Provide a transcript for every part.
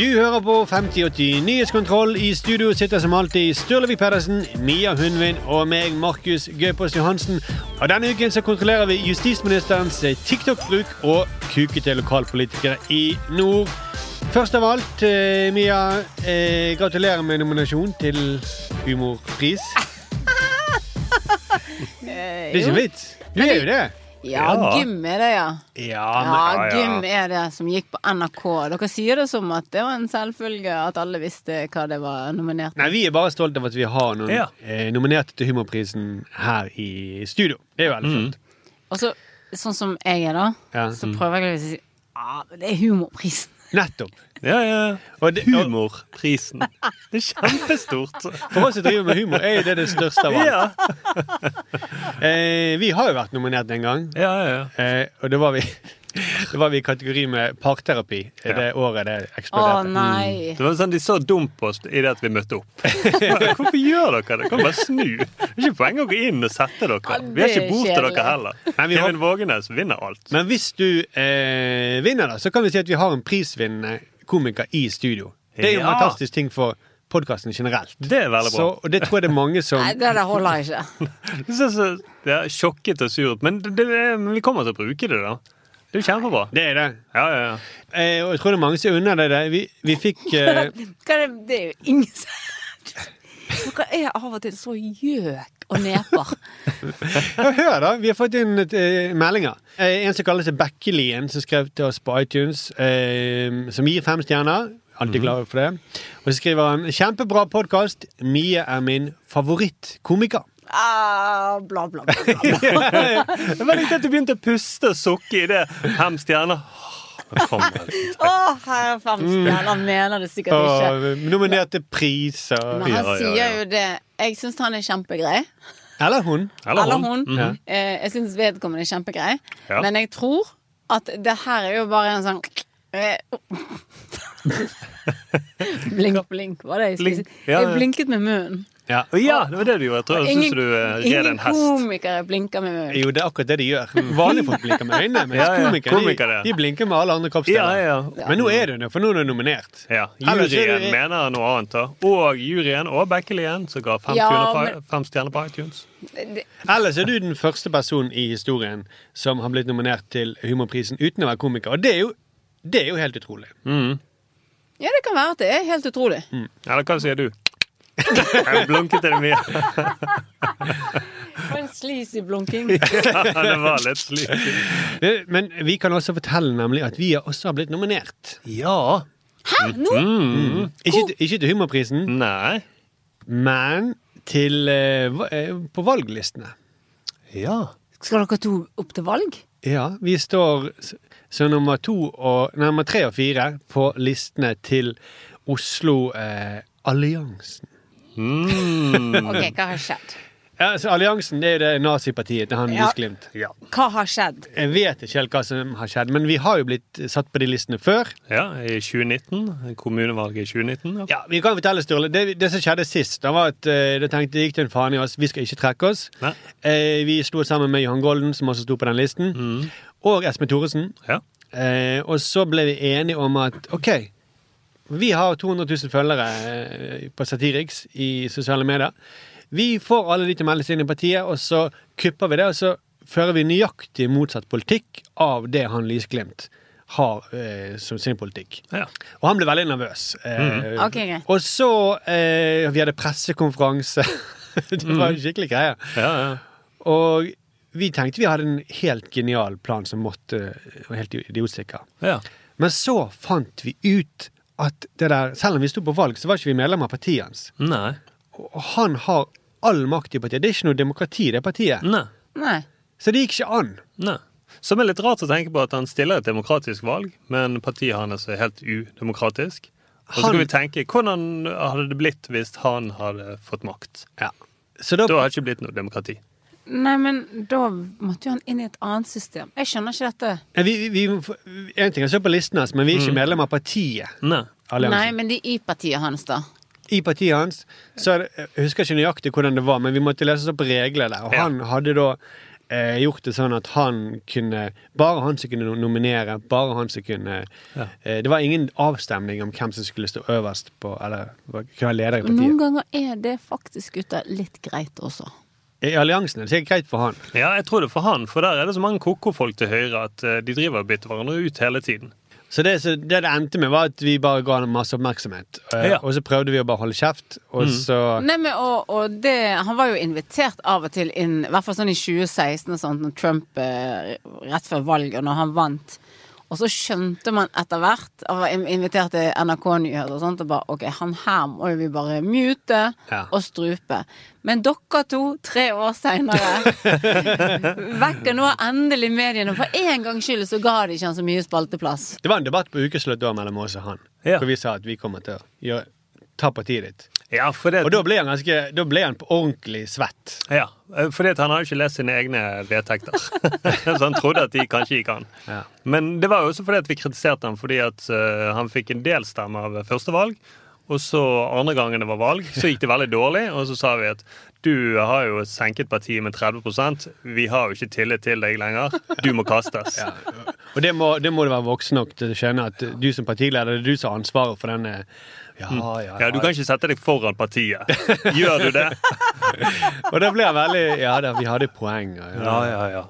Du hører på 5080 Nyhetskontroll. I studio sitter som alltid Sturlevik Pedersen, Mia Hundvin og meg, Markus Gaupås Johansen. Og denne uken så kontrollerer vi justisministerens eh, TikTok-bruk og kukete lokalpolitikere i nord. Først av alt, eh, Mia, eh, gratulerer med nominasjon til humorpris. Det er ikke en vits. Du er jo det. Ja, gym er det, ja. Ja, Ja, ja. gym er det som gikk på NRK. Dere sier det som at det var en selvfølge at alle visste hva det var nominert Nei, Vi er bare stolte av at vi har noen Ja. eh, nominerte til Humorprisen her i studio. Det er jo veldig flott. Og så, sånn som jeg er, da, Ja. så prøver jeg å si ja, det er humorprisen. Nettopp. Ja, ja. Og det, Humorprisen. Det er kjempestort. for oss som driver med humor, er jo det det største av alt. Ja, Eh, vi har jo vært nominert en gang, ja, ja. eh, og det var vi det var vi i kategori med parterapi eh, det året det Å eksploderte. nei. Det var sånn, De så dumt på oss i det at vi møtte opp. Hvorfor gjør dere det? Kan bare snu. Det er ikke poeng å gå inn og sette dere. Ja, Vi har det ikke bort til kjedelig. dere heller. Nei, vi har- Kevin Vågenes vinner alt. Men hvis du eh, vinner, da, så kan vi si at vi har en prisvinnende komiker i studio. Det er jo en Ja. fantastisk ting for podkasten generelt. Det er veldig bra. Så, og det tror jeg det er mange som Nei, det der holder ikke. så, så ja, sjokket og surt. Men det, det, men vi kommer til å bruke det, da. Det er jo kjempebra. Det er det. Ja, ja, ja. Eh, og jeg tror det er mange som unner deg det. Vi, vi fikk eh, Hva er det? det er jo ingen som Dere er av og til så gjøk og neper. Ja, hør da, vi har fått inn eh, meldinger. Uh, en som kaller seg Bekkelien, som skrev til oss på iTunes, uh, som gir fem stjerner. Alltid glad for det. Og så skriver han 'Kjempebra podkast. Mie er min favorittkomiker'. Ah, bla, bla, bla. Det var litt at du begynte å puste og sukke i det. Fem stjerner. Å, her er fem stjerner. Han mener det sikkert ikke. Og nominerte priser. Men han Ja, ja, ja. sier jo det. Jeg syns han er kjempegrei. Eller hun. Eller Eller hun. hun. Ja. Eh, jeg syns vedkommende er kjempegrei. Ja. Men jeg tror at det her er jo bare en sånn Blink, blink, var det jeg skulle si. Jeg blinket med munnen. Ja. Ja, det var det du gjorde. Jeg tror jeg Ingen, du eh, red ingen en hest. komikere blinker med øynene. Jo, det er akkurat det de gjør. Vanlige folk blinker med øynene, mens Ja, ja. komikere, Komikere, de, de blinker med alle andre Ja, kroppsdeler. ja, Men nå er du det, for nå er du nominert. ja. Juryen det- mener noe annet. da Og juryen og Bekkelien, som ga fem, Ja, men- fem stjerner på iTunes. Det- Ellers er du den første personen i historien som har blitt nominert til Humorprisen uten å være komiker. Og det er jo, det er jo helt utrolig. Ja, det kan være at det er helt utrolig. Eller hva sier du? Jeg blunket til det mye. For en sleazy blunking. Ja, det var litt. Eh, Men vi kan også fortelle nemlig at vi også har blitt nominert. Ja. Hæ? Nå? Mm. Ikke, ikke til Humorprisen, Nei. men til eh, eh, på valglistene. Ja. Skal dere to opp til valg? Ja, vi står som nummer to og nummer tre og fire på listene til Oslo eh, Alliansen. Mm. Ok, hva har skjedd? Ja, så Alliansen det er jo det nazipartiet til han Ja. Lys Ja. Hva har skjedd? Jeg vet ikke helt hva som har skjedd, men vi har jo blitt satt på de listene før. ja, i 2019. Kommunevalget i 2019. Ja. Ja, Vi kan fortelle, Sturle. Det, det som skjedde sist, da var at eh, det tenkte gikk til en faen i oss. Vi skal ikke trekke oss. Eh, vi sto sammen med Johan Golden, som også sto på den listen, Mm. og Espen Thoresen. Ja. Eh, og så ble vi enige om at OK, vi har 200 000 følgere eh, på Satiriks i sosiale medier. Vi får alle de til å melde seg inn i partiet, og så kupper vi det, og så fører vi nøyaktig motsatt politikk av det han Lysglimt har eh, som sin politikk. Ja. Og han ble veldig nervøs. Eh, Ok, greit. Og så eh, Vi hadde pressekonferanse. det var en skikkelig greie. Ja, ja. Og vi tenkte vi hadde en helt genial plan som måtte var helt idiotsikker. ja. Men så fant vi ut at det der, selv om vi sto på valg, så var ikke vi medlem av partiet hans. Nei. Og han har all makt i partiet. Det er ikke noe demokrati, det partiet. Nei. Nei. Så det gikk ikke an. Nei. Som er litt rart å tenke på at han stiller et demokratisk valg, men partiet hans er helt udemokratisk. Og så Han- vi tenke hvordan hadde det blitt hvis han hadde fått makt? Ja. Så da, Da hadde det ikke blitt noe demokrati. Nei, men da måtte jo han inn i et annet system. Jeg skjønner ikke dette. Vi, vi, vi, en ting er å se på listen hans, men vi er ikke medlem av partiet. Nei. Nei, men de i partiet hans, da. I partiet hans så er Jeg husker ikke nøyaktig hvordan det var, men vi måtte lese oss opp reglene regler der. Og Ja. han hadde da eh, gjort det sånn at han kunne Bare han som kunne nominere. Bare han som kunne Ja. eh, Det var ingen avstemning om hvem som skulle stå øverst på Eller kunne være leder i partiet. noen ganger er det faktisk gutter litt greit også. I alliansen er det sikkert greit for han. Ja, jeg tror det for han, for der er det så mange koko-folk til høyre at eh, de driver og bytter hverandre ut hele tiden. Så det, så det det endte med, var at vi bare ga ham masse oppmerksomhet. Eh, Ja. Og så prøvde vi å bare holde kjeft, og Mm. så Nei, men og, og det Han var jo invitert av og til inn, i hvert fall sånn i 2016 og sånt, når Trump eh, Rett før valget, når han vant. Og så skjønte man etter hvert, og var invitert til NRK-nyheter og sånt, og bare OK, han her må jo vi bare mute Ja. og strupe. Men dere to, tre år seinere, vekker nå endelig mediene. For en gangs skyld så ga de ikke han så mye spalteplass. Det var en debatt på ukeslutt da mellom oss og han. Ja. Hvor vi sa at vi kommer til å gjøre, ta partiet ditt. Ja, det, Og da ble han ganske Da ble han på ordentlig svett. ja, eh, fordi han har jo ikke lest sine egne vedtekter. så han trodde at de kanskje gikk an. Ja. Men det var jo også fordi vi kritiserte ham fordi at eh, han fikk en del stemmer ved første valg. Og så andre gangen det var valg, så gikk det veldig dårlig. Og så sa vi at du har jo senket partiet med 30% Vi har jo ikke tillit til deg lenger. Du må kastes. Ja. Og det må, det må du være voksen nok til å skjønne at du som partileder, det er du som har ansvaret for denne Ja, ja, ja. Ja, Du kan ikke sette deg foran partiet. Gjør du det? Og da blir veldig Ja da, vi hadde poeng. Ja. Ja, ja, ja.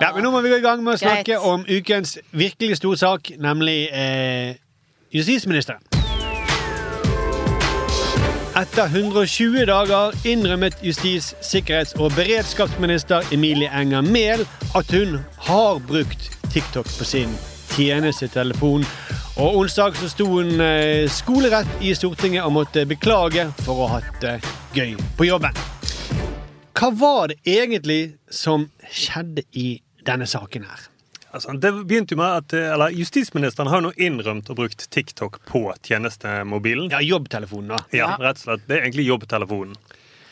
Ja, men nå må vi gå i gang med å snakke Greit. om ukens virkelig store sak, nemlig eh, justisministeren. Etter 120 dager innrømmet justis-, sikkerhets- og beredskapsminister Emilie Enger Mehl at hun har brukt TikTok på sin tjenestetelefon. Og onsdag så sto hun eh, skolerett i Stortinget og måtte beklage for å ha hatt det gøy på jobben. Hva var det egentlig som skjedde i denne saken her? Altså, det begynte jo med at eh, eller, Justisministeren har nå innrømt og brukt TikTok på tjenestemobilen. Ja, jobbtelefonen, da. Ja, rett og slett. Det er egentlig jobbtelefonen.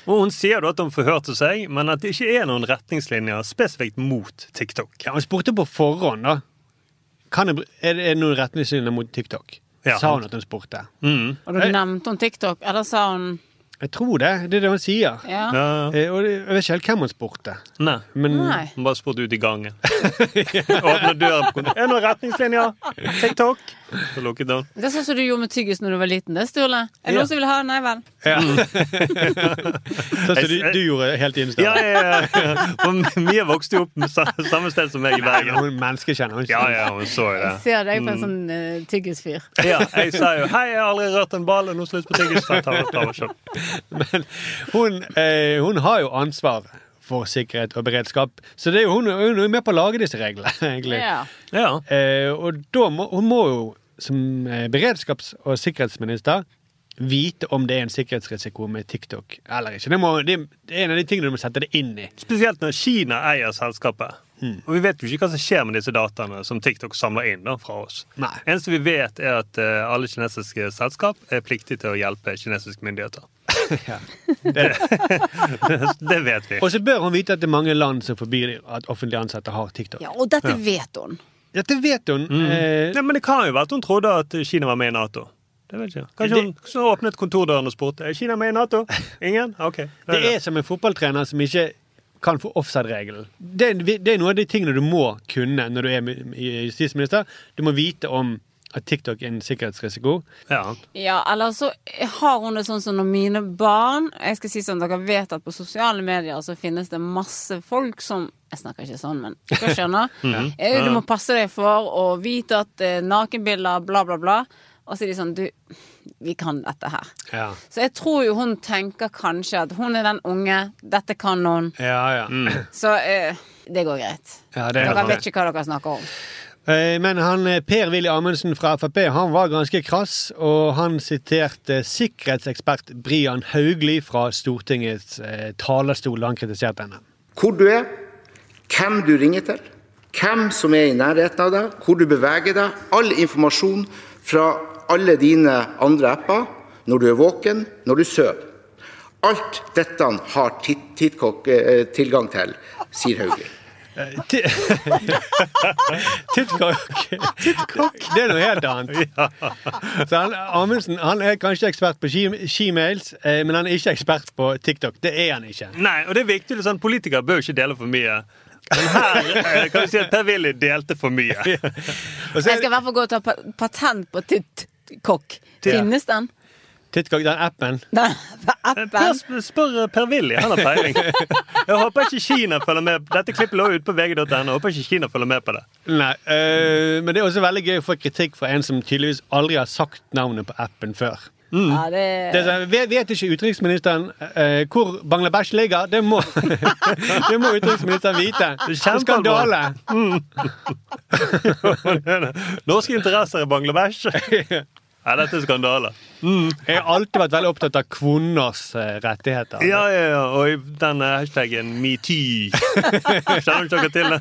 Og Hun sier da at hun forhørte seg, men at det ikke er noen retningslinjer spesifikt mot TikTok. Ja, Hun spurte på forhånd, da. Kan jeg, det, er det noen retningslinjer mot TikTok? Ja. Sa hun at hun spurte? Mm. Og da nevnte hun TikTok, eller sa hun Jeg tror det. Det er det hun sier. Ja. Ja. Eh, og jeg vet ikke helt hvem hun spurte. Nei. Men Nei. Hun bare spurte ut i gangen. Åpne døren på kontoret. Er det noen retningslinjer? TikTok? Så it down. Det er sånn som du gjorde med tyggis når du var liten, det, Sturle. Er det Ja. noen som vil ha? Nei vel. sånn som du, du gjorde helt i Ja, innstad. ja, ja. For Mia vokste jo opp med samme sted som meg i Bergen. Hun er menneskekjenner. Hun Ja, ja, hun så jo det. Jeg ser deg på en sånn uh, tyggisfyr. Ja, jeg sa jo 'hei, jeg har aldri rørt en ball', og nå slutt på tyggis. Men hun, eh, hun har jo ansvar for sikkerhet og beredskap, så det er jo, hun, hun er jo med på å lage disse reglene, egentlig. Ja. Ja. Eh, og da må hun må jo som eh, beredskaps- og sikkerhetsminister vite om det er en sikkerhetsrisiko med TikTok eller ikke. Det, må, det er en av de tingene du må sette det inn i. Spesielt når Kina eier selskapet. Og vi vet jo ikke hva som skjer med disse dataene som TikTok samler inn da, fra oss. Nei. Eneste vi vet, er at uh, alle kinesiske selskap er pliktige til å hjelpe kinesiske myndigheter. Ja. Det vet vi. Og så bør hun vite at det er mange land som forbyr at offentlig ansatte har TikTok. Ja, og dette vet hun. Dette vet hun. Eh, Nei, men det kan jo være at hun trodde at Kina var med i Nato. Det vet jeg Kanskje Kanskje hun åpnet kontordøren og spurte er Kina med i Nato. Ingen? Ok. det er som en fotballtrener som ikke kan få offside-regelen. Det, det er noe av de tingene du må kunne når du er justisminister. Du må vite om at TikTok er en sikkerhetsrisiko. Ja. Ja, eller så har hun det sånn som når mine barn Jeg skal si sånn, Dere vet at på sosiale medier så finnes det masse folk som Jeg snakker ikke sånn, men dere skjønner. Eh, Du må passe deg for å vite at eh, nakenbilder, bla, bla, bla. Og så er de sånn Du, vi kan dette her. Ja, Så jeg tror jo hun tenker kanskje at hun er den unge, dette kan hun. ja. ja. Så eh, det går greit. ja det er Dere vet ikke hva dere snakker om. Eh, Men han, eh, Per-Willy Amundsen fra Frp han var ganske krass, og han siterte sikkerhetsekspert Brian Haugli fra Stortingets eh, talerstol da han kritiserte henne. hvor du er, hvem du ringer til, hvem som er i nærheten av deg, hvor du beveger deg, all informasjon fra alle dine andre apper, når du er våken, når du sover. Alt dette har Tit- eh, tilgang til, sier Hauglie. Ti- Tittkokk, Det er noe helt annet. Så han, Amundsen han er kanskje ekspert på skimails, eh, men han er ikke ekspert på TikTok. Det er han ikke. Nei, og det er viktig. Sånn, politikere bør ikke dele for mye. Men her eh, kan vi si at Per-Willy delte for mye. Jeg skal i hvert fall gå og ta patent på Titt-kokk. Finnes den? TikTok, den appen. Den appen? sp- spør eh, Per-Willy, han har peiling. Jeg håper ikke Kina følger med. Dette klippet lå ute på vg.no. Håper ikke Kina følger med på det. Nei, øh, men det er også veldig gøy å få kritikk fra en som tydeligvis aldri har sagt navnet på appen før. Ja, det, Det sånn, vet, vet ikke utenriksministeren eh, hvor Bangladesh ligger? Det må, det må utenriksministeren vite. Skandale! Mm. Norske interesser i Bangladesh. Ja, dette er skandale. Jeg har alltid vært veldig opptatt av kvinners eh, rettigheter. Ja, ja, ja. Og den hashtagen hashtaggen metoo. Kjenner du ikke til den?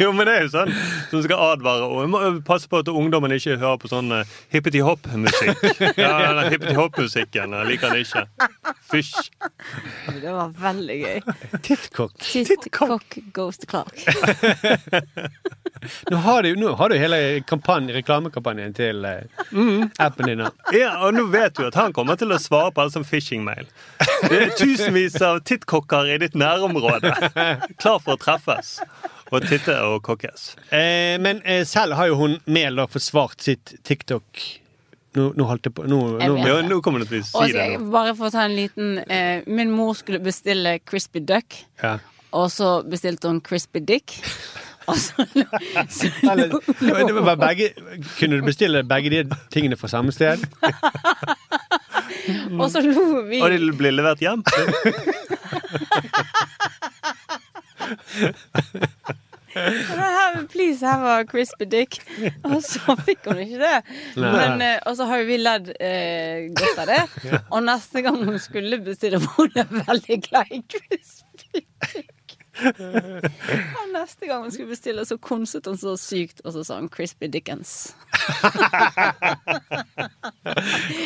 Jo, men det er jo sånn som skal advare. Og jeg må passe på at ungdommen ikke hører på sånn uh, hippety-hopp-musikk. Ja, den hippeti-hopp-musikken liker han ikke. Fysj. det var veldig gøy. Titcock. Titcock goes to Clark. Nå har du, nå har du hele kampanje, reklamekampanjen til eh, appen din. Ja, og nå vet du at han kommer til å svare på alt som phishing-mail. Det er tusenvis av tittkokker i ditt nærområde. Klar for å treffes. Og titte og kokkes. Eh, men eh, selv har jo hun Mehl da forsvart sitt TikTok Nå, nå holdt jeg på nå, Jeg nå, nå kommer du til å si Også, det. jeg nå. bare å ta en liten eh, Min mor skulle bestille crispy duck, ja. og så bestilte hun crispy dick. Og så, så Eller, det begge, Kunne du bestille begge de tingene fra samme sted? Og så lo vi. Og de blir levert hjem? Have, please have a crispy dick. Og så fikk hun ikke det. Men, eh, og så har jo vi ledd eh, godt av det. Og neste gang hun skulle bestille var Hun veldig glad i crispy dick. Og neste gang hun skulle bestille, så konset hun så sykt, og så sa hun crispy dickens.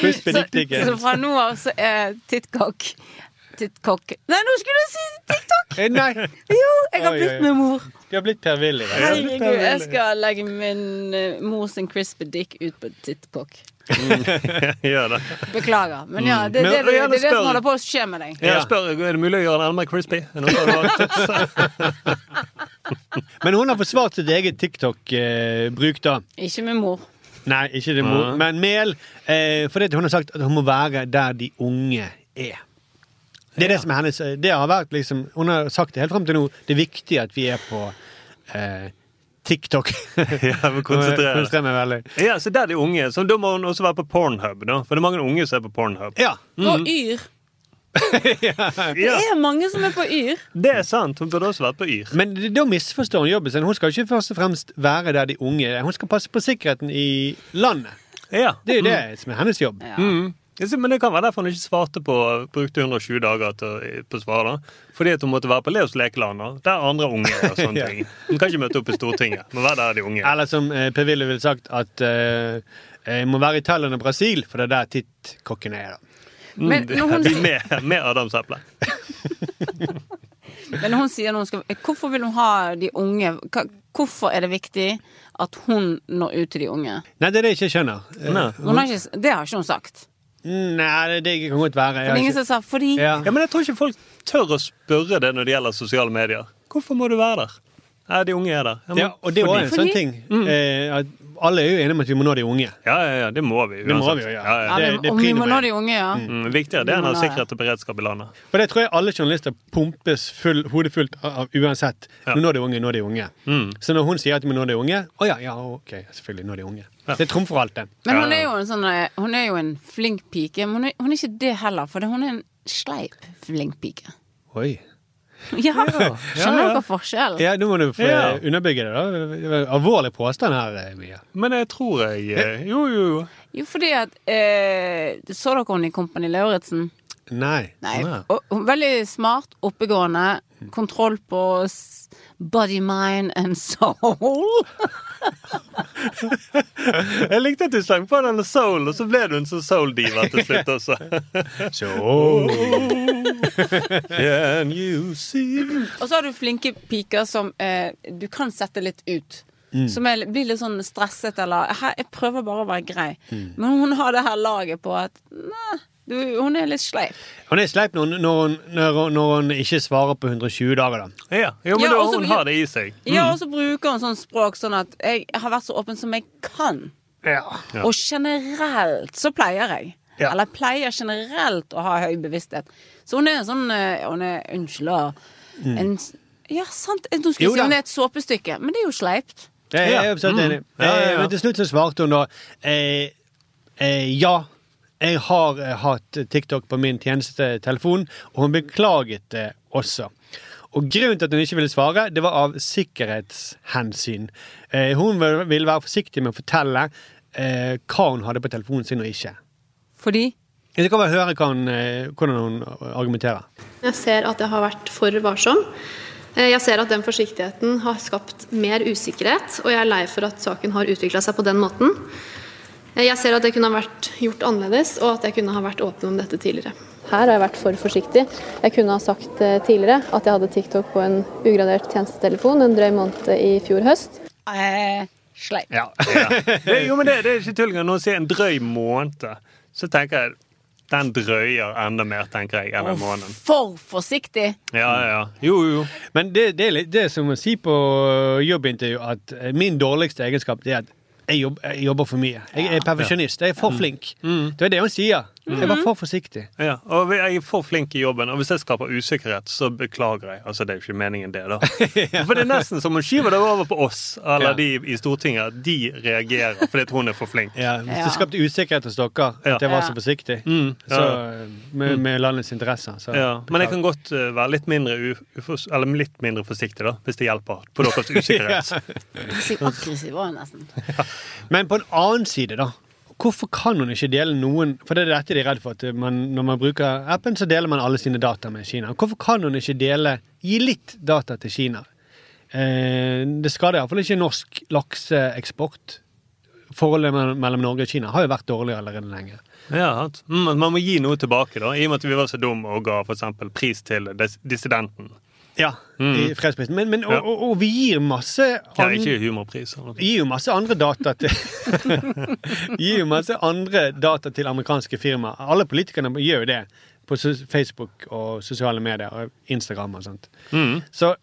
Crispy Dick Dickens. så fra nå av så er tittkokk Tittkokk Nei, nå skulle du si TikTok! Eh, Nei, Jo, jeg har blitt med mor. Du har blitt Per-Willy. Herregud, jeg skal legge min uh, mor sin crispy dick ut på tittkokk. Gjør det. Beklager. Men ja, det, det, det, det, er det som holder på å skje med deg. Jeg spør, Er det mulig å gjøre den enda mer crispy? Men hun har forsvart sitt eget TikTok-bruk, da. Ikke med mor. Nei, ikke det mor, men Mel. Eh, at hun har sagt at hun må være der de unge er. Det er det som er hennes Det har vært liksom Hun har sagt det helt fram til nå. Det er viktig at vi er på eh, TikTok. Ja, må konsentrere. Konsentrerer meg veldig. Ja, så der er de unge. Så da må hun også være på Pornhub. da For det er mange unge som er på Pornhub. Ja. Og Yr. Det er mange som er på Yr. Det er sant. Hun burde også vært på Yr. Men da misforstår hun jobben sin. Hun skal ikke først og fremst være der de unge er. Hun skal passe på sikkerheten i landet. Ja. Det er jo det som er hennes jobb. Ja. Mm. Men det kan være derfor hun ikke svarte på Brukte 120 dager til, på svar. da Fordi at hun måtte være på Leos lekeland, da, der andre unge er. og sånne Ja. ting Hun kan ikke møte opp i Stortinget. Må være der de unge er. Eller som eh, Per Willy ville sagt, at eh, jeg må være i Thailand og Brasil, for det er der tittkokkene er. da. Mm, Men, når hun, med, med adamseple. men når hun sier noe, skal Hvorfor vil hun ha de unge? Hva, hvorfor er det viktig at hun når ut til de unge? Nei, det er det jeg ikke skjønner. Nei. Hun har ikke, det har ikke hun sagt. Nei, det, det kan godt være. For det ingen ikke- som sa fordi ja. Ja, men jeg tror ikke folk tør å spørre det når det gjelder sosiale medier. Hvorfor må du være der? Nei, de unge er der. Ja, men Ja, og det er en sånn ting. Eh, at alle er jo enige om at vi må nå de unge. Ja, ja, ja, det må vi. Det må vi jo, ja. ja, ja, det- det er Om vi må nå de unge, ja. Mm, viktigere det enn å ha sikkerhet og beredskap i landet. For det tror jeg alle journalister pumpes full, hodet fullt av uansett. Ja. Nå når de unge, nå når de unge. Mm. Så når hun sier at vi må nå de unge, å ja, ja, ok, selvfølgelig, nå de unge. Ja. Det trumfer alt, det. Men hun er jo en sånn eh, Hun er jo en flink pike. Men hun er, hun er ikke det heller, for hun er en sleip flink pike. Oi. Ja, ja. Skjønner dere forskjellen? Ja, nå må du få Ja. eh, underbygge det, da. Det var Alvorlig påstand her, eh, Mia. Men jeg tror jeg Jo, jo, jo. Jo, fordi at eh, Så dere hun i Kompani Lauritzen? Nei. Nei. Nei. Og, veldig smart, oppegående, kontroll på body, mind and soul. Jeg likte at du sang på den soul, og så ble du en sånn soul-diva til slutt også. soul. Can you see Og så har du flinke piker som eh, du kan sette litt ut. Som er, blir litt sånn stresset eller Jeg prøver bare å være grei. Men hun har det her laget på at Nei, du, hun er litt sleip. Hun er sleip når, når, når, når hun ikke svarer på 120 dager, da. Ja, jo, men Ja, da, også, hun har det i seg. Ja, og så bruker hun sånn språk sånn at jeg har vært så åpen som jeg kan. Ja. Og generelt så pleier jeg. Ja. Eller pleier generelt å ha høy bevissthet. Så hun er sånn eh, Hun er Unnskyld, da. En, ja, sant. Nå skulle Mm. Jeg si hun er et såpestykke, men det er jo sleipt. Jeg er Ja. absolutt enig. Mm. Ja, ja, ja. Eh, Men til slutt så svarte hun da eh, eh, ja. Jeg har eh, hatt TikTok på min tjenestetelefon, og hun beklaget det også. Og Grunnen til at hun ikke ville svare, det var av sikkerhetshensyn. Eh, hun vil- ville være forsiktig med å fortelle eh, hva hun hadde på telefonen sin og ikke. Fordi Jeg kan bare høre hun, hvordan hun argumenterer. Jeg ser at jeg har vært for varsom. Eh, Jeg ser at den forsiktigheten har skapt mer usikkerhet, og jeg er lei for at saken har utvikla seg på den måten. Eh, Jeg ser at det kunne ha vært gjort annerledes, og at jeg kunne ha vært åpen om dette tidligere. Her har jeg vært for forsiktig. Jeg kunne ha sagt eh, tidligere at jeg hadde TikTok på en ugradert tjenestetelefon en drøy måned i fjor høst. eh, sleip. Ja. ja. jo, men det, det er ikke tull engang. Når hun sier en drøy måned, så tenker jeg den drøyer enda mer, tenker jeg, enn en måned. For forsiktig! Ja, ja. Jo, jo. Men det, det er litt det er som å si på jobbintervju at eh, min dårligste egenskap det er at jeg, jobb, jeg jobber for mye. Jeg er perfeksjonist. Jeg er for flink. Det er det hun sier. Jeg var for forsiktig. Ja, og jeg er for flink i jobben, og hvis jeg skaper usikkerhet, så beklager jeg. Altså, Det er jo ikke meningen, det, da. For det er nesten som hun skyver det over på oss, eller Ja. de i Stortinget. De reagerer fordi at hun er for flink. Ja, hvis Ja. det skapte usikkerhet hos dere at jeg var så forsiktig Mm, ja. så, med, med landets interesser. Så, Ja, men jeg kan godt uh, være litt mindre, u ufors eller litt mindre forsiktig, da, hvis det hjelper på deres usikkerhet. ja. aggressiv var nesten. Men på en annen side, da. Hvorfor kan hun ikke dele noen For det er dette de er redd for. At man, når man bruker appen, så deler man alle sine data med Kina. Hvorfor kan hun ikke dele Gi litt data til Kina? Eh, det skader iallfall ikke norsk lakseeksport. Forholdet mellom- Norge og Kina har jo vært dårlig allerede lenge. Ja, mm, Man må gi noe tilbake, da, i og med at vi var så dumme og ga eksempel pris til dissidenten. Ja, i fredsprisen. Men, men Ja. og, og, og vi gir masse Ja, ikke humorpris. Vi gir jo masse andre data til Gir jo masse andre data til amerikanske firmaer. Alle politikerne gjør jo det på Facebook og sosiale medier og Instagram og sånt. Mm. Så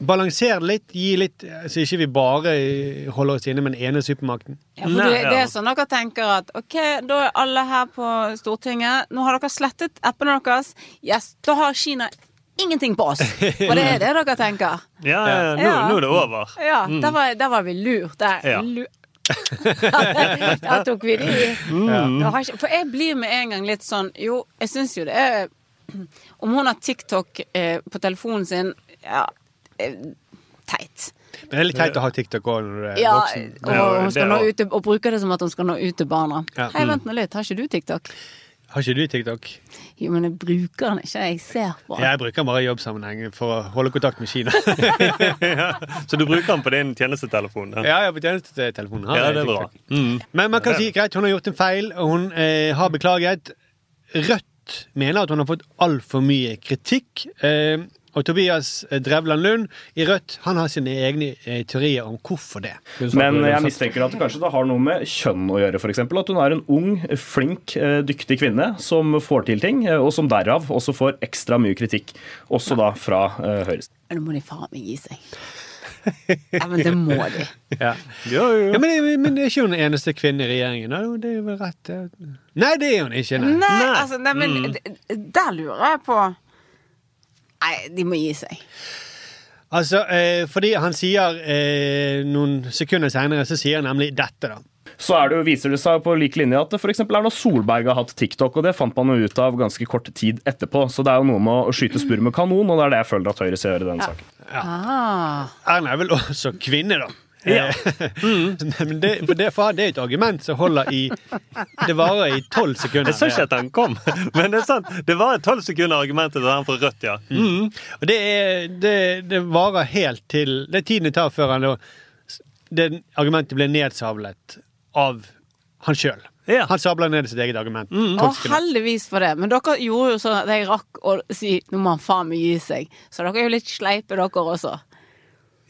balanser litt, gi litt, så ikke vi bare holder oss inne med den ene supermakten. Ja, for det, det er sånn dere tenker at ok, da er alle her på Stortinget. Nå har dere slettet appene deres. Yes, da har Kina ingenting på oss. For det er det dere tenker. Ja, ja, ja. Nå, Ja. nå er det over. Ja, der, var, der var vi lurt. Der, Ja. Da der tok vi de. Mm. For jeg blir med en gang litt sånn Jo, jeg syns jo det er Om hun har TikTok eh, på telefonen sin, ja Teit. Men det er litt teit å ha TikTok òg når du er Ja, voksen. og, hun skal det nå er- ut og bruker det som at hun skal nå ut til barna. Ja. Hei, vent nå litt, har ikke du TikTok? Har ikke du TikTok? Jo, men jeg bruker den ikke, jeg ser på den. Jeg bruker den bare i jobbsammenheng for å holde kontakt med Kina. Så du bruker den på din tjenestetelefon? Ja, ja, på tjenestetelefonen. har Ja, det er bra. Mm. Men man kan si greit, hun har gjort en feil, og hun eh, har beklaget. Rødt mener at hun har fått altfor mye kritikk. Eh, og Tobias eh, Drevland Lund i Rødt han har sine egne eh, teorier om hvorfor det. Men jeg mistenker at det kanskje det har noe med kjønn å gjøre. Eksempel, at hun er en ung, flink, eh, dyktig kvinne som får til ting, og som derav også får ekstra mye kritikk. Også da fra Høyre. høyresiden. Nå må de faen meg gi seg. Ja, men det må de. Ja. Ja, men, men det er ikke hun eneste kvinnen i regjeringen. Det er jo rett. Nei, det er hun ikke. Nei. Nei, altså, nei, men mm. der lurer jeg på Nei, de må gi seg. Altså, eh, fordi han sier eh, noen sekunder senere, så sier han nemlig dette, da. Så er det jo, viser det seg på lik linje at f.eks. Erna Solberg har hatt TikTok, og det fant man jo ut av ganske kort tid etterpå. Så det er jo noe med å skyte spurv med kanon, og det er det jeg føler at Høyre skal gjøre i denne saken. Ah. Erna er vel også kvinne, da. Eh, Men det, for det, for det er et argument som holder i Det varer i tolv sekunder. Jeg så ikke at han kom, men det er sant. Det var et tolv sekunder argumentet til den fra Rødt, ja. Mm. Og det, er, det, det varer helt til Det er tiden det tar før han da Det argumentet ble nedsablet av han sjøl. Ja. Han sabla ned sitt eget argument. Og heldigvis for det. Men dere gjorde jo sånn at jeg rakk å si nå må han faen meg gi seg. Så dere er jo litt sleipe, dere også.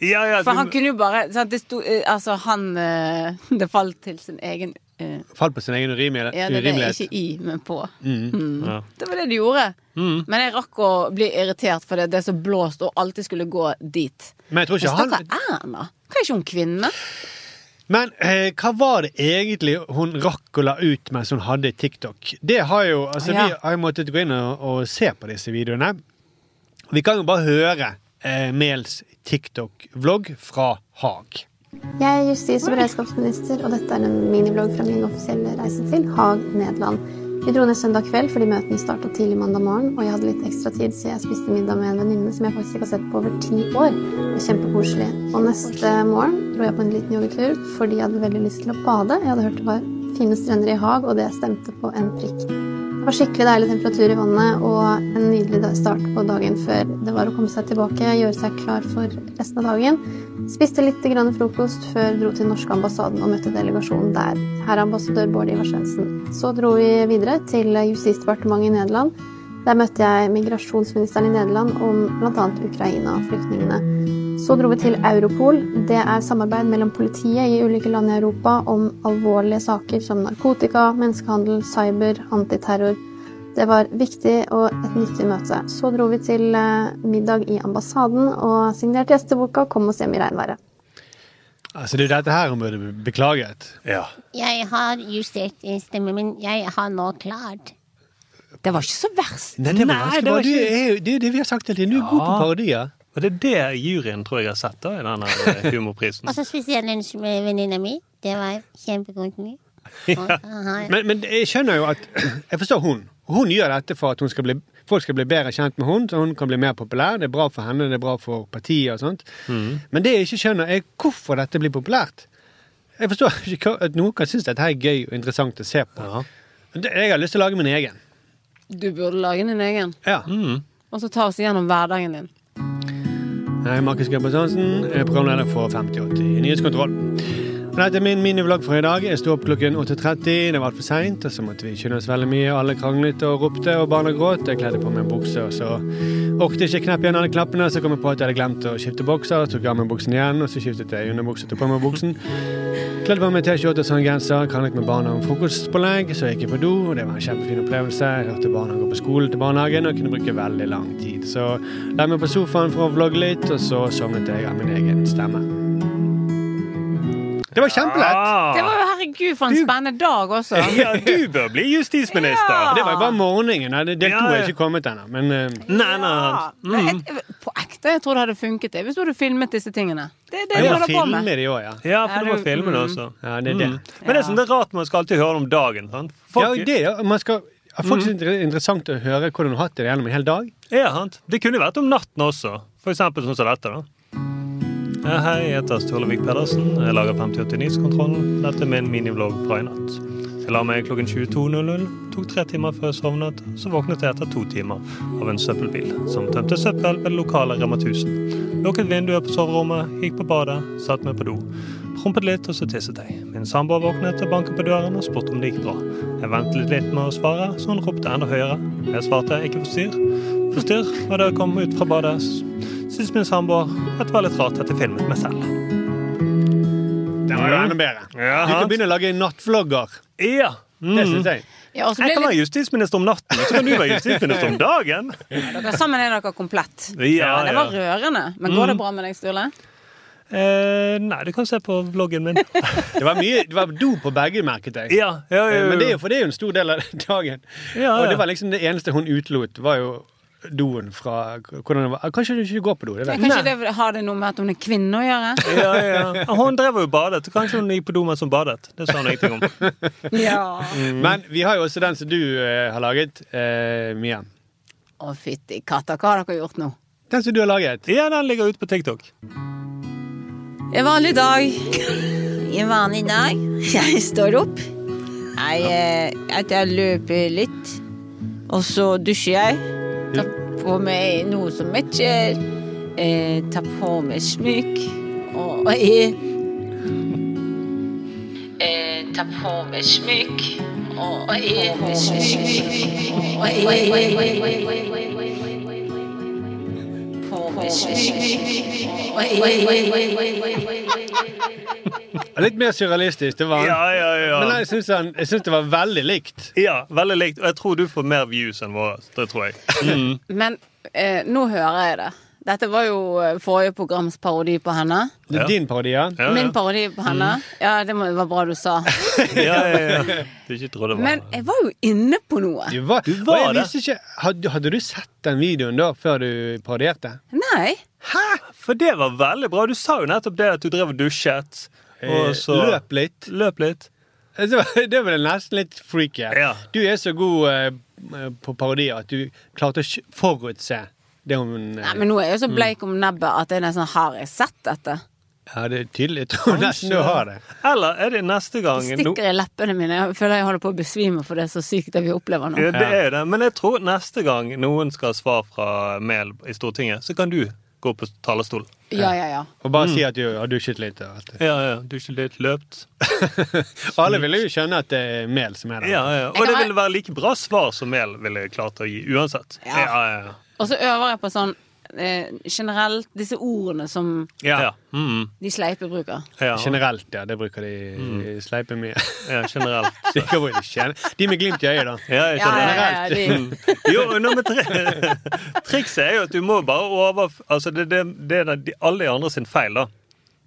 Ja, ja, For du- han kunne jo bare sant, det sto, eh, Altså, han eh, Det falt til sin egen uh, Falt på sin egen urimelighet. Ja, det er det ikke i, men på. Mm. Mm. Ja. Det var det de gjorde. Men jeg rakk å bli irritert fordi det er så blåst og alltid skulle gå dit. Men jeg tror ikke Men han Erna. Hva er ikke hun kvinne? Men eh, hva var det egentlig hun rakk å la ut mens hun hadde TikTok? Det har jo, altså Ja. Vi har jo måttet gå inn og, og se på disse videoene. Vi kan jo bare høre eh, Mels TikTok-vlogg fra Haag. Jeg er justis- og beredskapsminister, og dette er en minivlogg fra min offisielle reise til Haag, Nederland. Vi dro ned søndag kveld fordi møtene starta tidlig mandag morgen, og jeg hadde litt ekstra tid, så jeg spiste middag med en venninne som jeg faktisk ikke har sett på over ti år. Det var Kjempekoselig. Og neste morgen dro jeg på en liten joggetur fordi jeg hadde veldig lyst til å bade. Jeg hadde hørt det var fine strender i Haag, og det stemte på en prikk. Det var skikkelig deilig temperatur i vannet og en nydelig start på dagen før det var å komme seg tilbake, gjøre seg klar for resten av dagen. Spiste litt grann frokost før dro til norske ambassaden og møtte delegasjonen der. Her er ambassadør Bård Ivar Svendsen. Så dro vi videre til Justisdepartementet i Nederland. Der møtte jeg migrasjonsministeren i Nederland om bl.a. Ukraina-flyktningene. Så dro vi til Europol. Det er samarbeid mellom politiet i ulike land i Europa om alvorlige saker som narkotika, menneskehandel, cyber, antiterror. Det var viktig og et nyttig møte. Så dro vi til eh, middag i ambassaden og signerte gjesteboka 'Kom oss hjem i regnværet'. Altså Det er dette her hun burde beklaget. Ja. Jeg har justert stemmen min. Jeg har nå klart. Det var ikke så verst. Nei, det var Nei, det var ikke- er jo det, er jo det vi har sagt hele tiden. Du er god på Ja. parodier. Og det er det juryen tror jeg har sett da, i denne eh, humorprisen. Og så spiste jeg lunsj med venninna mi. Det var kjempegodt. Ja. Men, men jeg skjønner jo at Jeg forstår hun. Hun gjør dette for at hun skal bli, folk skal bli bedre kjent med hun, så hun kan bli mer populær. Det er bra for henne, det er bra for partiet og sånt. Men det jeg ikke skjønner, er hvorfor dette blir populært. Jeg forstår ikke at noen kan synes dette er gøy og interessant å se på. Ja. Jeg har lyst til å lage min egen. Du burde lage din egen. Ja. Og så ta oss gjennom hverdagen din. Er Markus Gabriel Hansen, er programleder for 5080 Nyhetskontroll. Dette er min minivlogg for i dag. Jeg sto opp klokken 8.30. Det var altfor seint, og så måtte vi skynde oss veldig mye. Alle kranglet og ropte, og barna gråt. Jeg kledde på meg en bukse, og så orket jeg ikke kneppe igjen alle knappene. Så kom jeg på at jeg hadde glemt å skifte bokser. Tok av meg buksen igjen, og så skiftet jeg underbukse til på meg buksen. Kledde på meg T-skjorte og sånn genser. Kranglet med barna om frokostpålegg. Så gikk jeg på do, og det var en kjempefin opplevelse. Jeg hørte barna gå på skolen til barnehagen og kunne bruke veldig lang tid. Så la meg på sofaen for å vlogge litt, og så sovnet jeg av min egen stemme. Det var kjempelett! Ah. Det var jo herregud for en spennende dag også. Ja, du bør bli justisminister! Ja. Det var jo bare morgenen. Del to Ja, er ikke kommet ennå. Men uh, Nei, nei, Ja. mm. Men jeg, på ekte, jeg tror det hadde funket det, hvis du hadde filmet disse tingene. Det er det du holder på med. i år, ja. Ja, for det du du- det mm. også. Ja, det er det. Mm. Men det er sånn det er rart man skal alltid høre om dagen. Sant? Ja, det, ja, man skal, Det er faktisk inter- interessant å høre hvordan du har hatt det gjennom en hel dag. Ja, sant. Det kunne vært om natten også. For eksempel sånn som dette. da. Hei, jeg heter Sturlevik Pedersen. Jeg lager 5089-kontrollen. Dette er min minivlogg fra i natt. Jeg la meg klokken 22.00. Tok tre timer før jeg sovnet. Så våknet jeg etter to timer av en søppelbil som tømte søppel ved det lokale Rema 1000. Lukket vinduet på soverommet, gikk på badet, satte meg på do. Prompet litt, og så tisset jeg. Min samboer våknet og banket på døren og spurte om det gikk bra. Jeg ventet litt med å svare, så hun ropte enda høyere. Jeg svarte ikke forstyrr. Forstyrr, og jeg kom ut fra badet, syntes min samboer at det var litt rart at jeg filmet meg selv. Det var jo enda bedre. Ja, Du kan begynne å lage nattvlogger. Ja. Mm. Det syns jeg. Ja, Jeg kan kan være justisminister om natten, og så kan du være justisminister om dagen. dere sammen er dere komplett. Ja, Det var ja. rørende. Men går det bra med deg, Sturle? Eh, nei, du kan se på vloggen min. Det var mye det var do på begge, merket jeg. Ja, ja, ja, ja. Men det er jo, for det er jo en stor del av dagen. Ja, Og det var liksom det eneste hun utelot, var jo doen fra hvordan det var. Kanskje du ikke går på do? det vet Kanskje det har det noe med at hun er kvinne å gjøre? Ja, ja. Hun drev jo og badet. Kanskje hun gikk på do mens hun badet. Det sa hun ingenting om. Ja. Men vi har jo også den som du eh, har laget, eh, Mia. Å, fytti katta, hva har dere gjort nå? Den som du har laget. Ja, den ligger ute på TikTok. En vanlig dag. En vanlig dag. Jeg står opp. Jeg, eh, jeg løper litt, og så dusjer jeg. Tar på meg noe som matcher. Eh, tar på meg smykk. Og, og jeg eh, Tar på meg smykk. Og jeg med smykk. Og jeg På meg smykk. Litt mer surrealistisk. Det var Ja, ja, ja. Men jeg syns, han, jeg syns det var veldig likt. Ja, veldig likt. Og jeg tror du får mer views enn våre. Det tror jeg. Men eh, nå hører jeg det. Dette var jo eh, forrige programs parodi på henne. Ja. din parodi, ja. Ja, Min parodi på henne. Ja, det var bra du sa. ja, ja, ja. Du ikke trodde det var Men jeg var jo inne på noe. Du var, Du var jeg det. ikke, hadde, hadde du sett den videoen da, før du parodierte? Nei. Hæ? For det var veldig bra. Du sa jo nettopp det at du drev og dusjet. Og så Løp litt. Løp litt. Det var, det var nesten litt freaky. Ja. Du er så god uh, på parodier at du klarte å forutse det hun uh, Nei, men nå er jeg så bleik om nebbet at jeg nesten har jeg sett dette. Ja, det er tydelig. Jeg tror nesten du har det. Eller er det neste gang Det stikker i leppene mine. Jeg føler jeg holder på å besvime for det er så sykt det vi opplever nå. Ja, det er det. Men jeg tror neste gang noen skal ha svar fra Mehl i Stortinget, så kan du gå på talerstolen. Ja, ja, ja. Og bare si at du har dusjet litt. Og. Ja, ja. Dusjet litt, løpt. Alle ville jo skjønne at det er mel som er der. Ja, ja. Og det ville være like bra svar som mel ville klart å gi uansett. Ja. Ja, ja, Og så øver jeg på sånn eh, generelt disse ordene som ja. ja. Mm. de sleipe bruker. ja. Generelt, ja. Det bruker de sleipe mye. ja generelt. De, kan de med glimt i øyet, da. Ja, jeg Ja, ja, skjønner. ja, de, Jo, nummer tre tri Trikset er jo at du må bare over... Altså, det, det, det er de, alle de andre sin feil, da.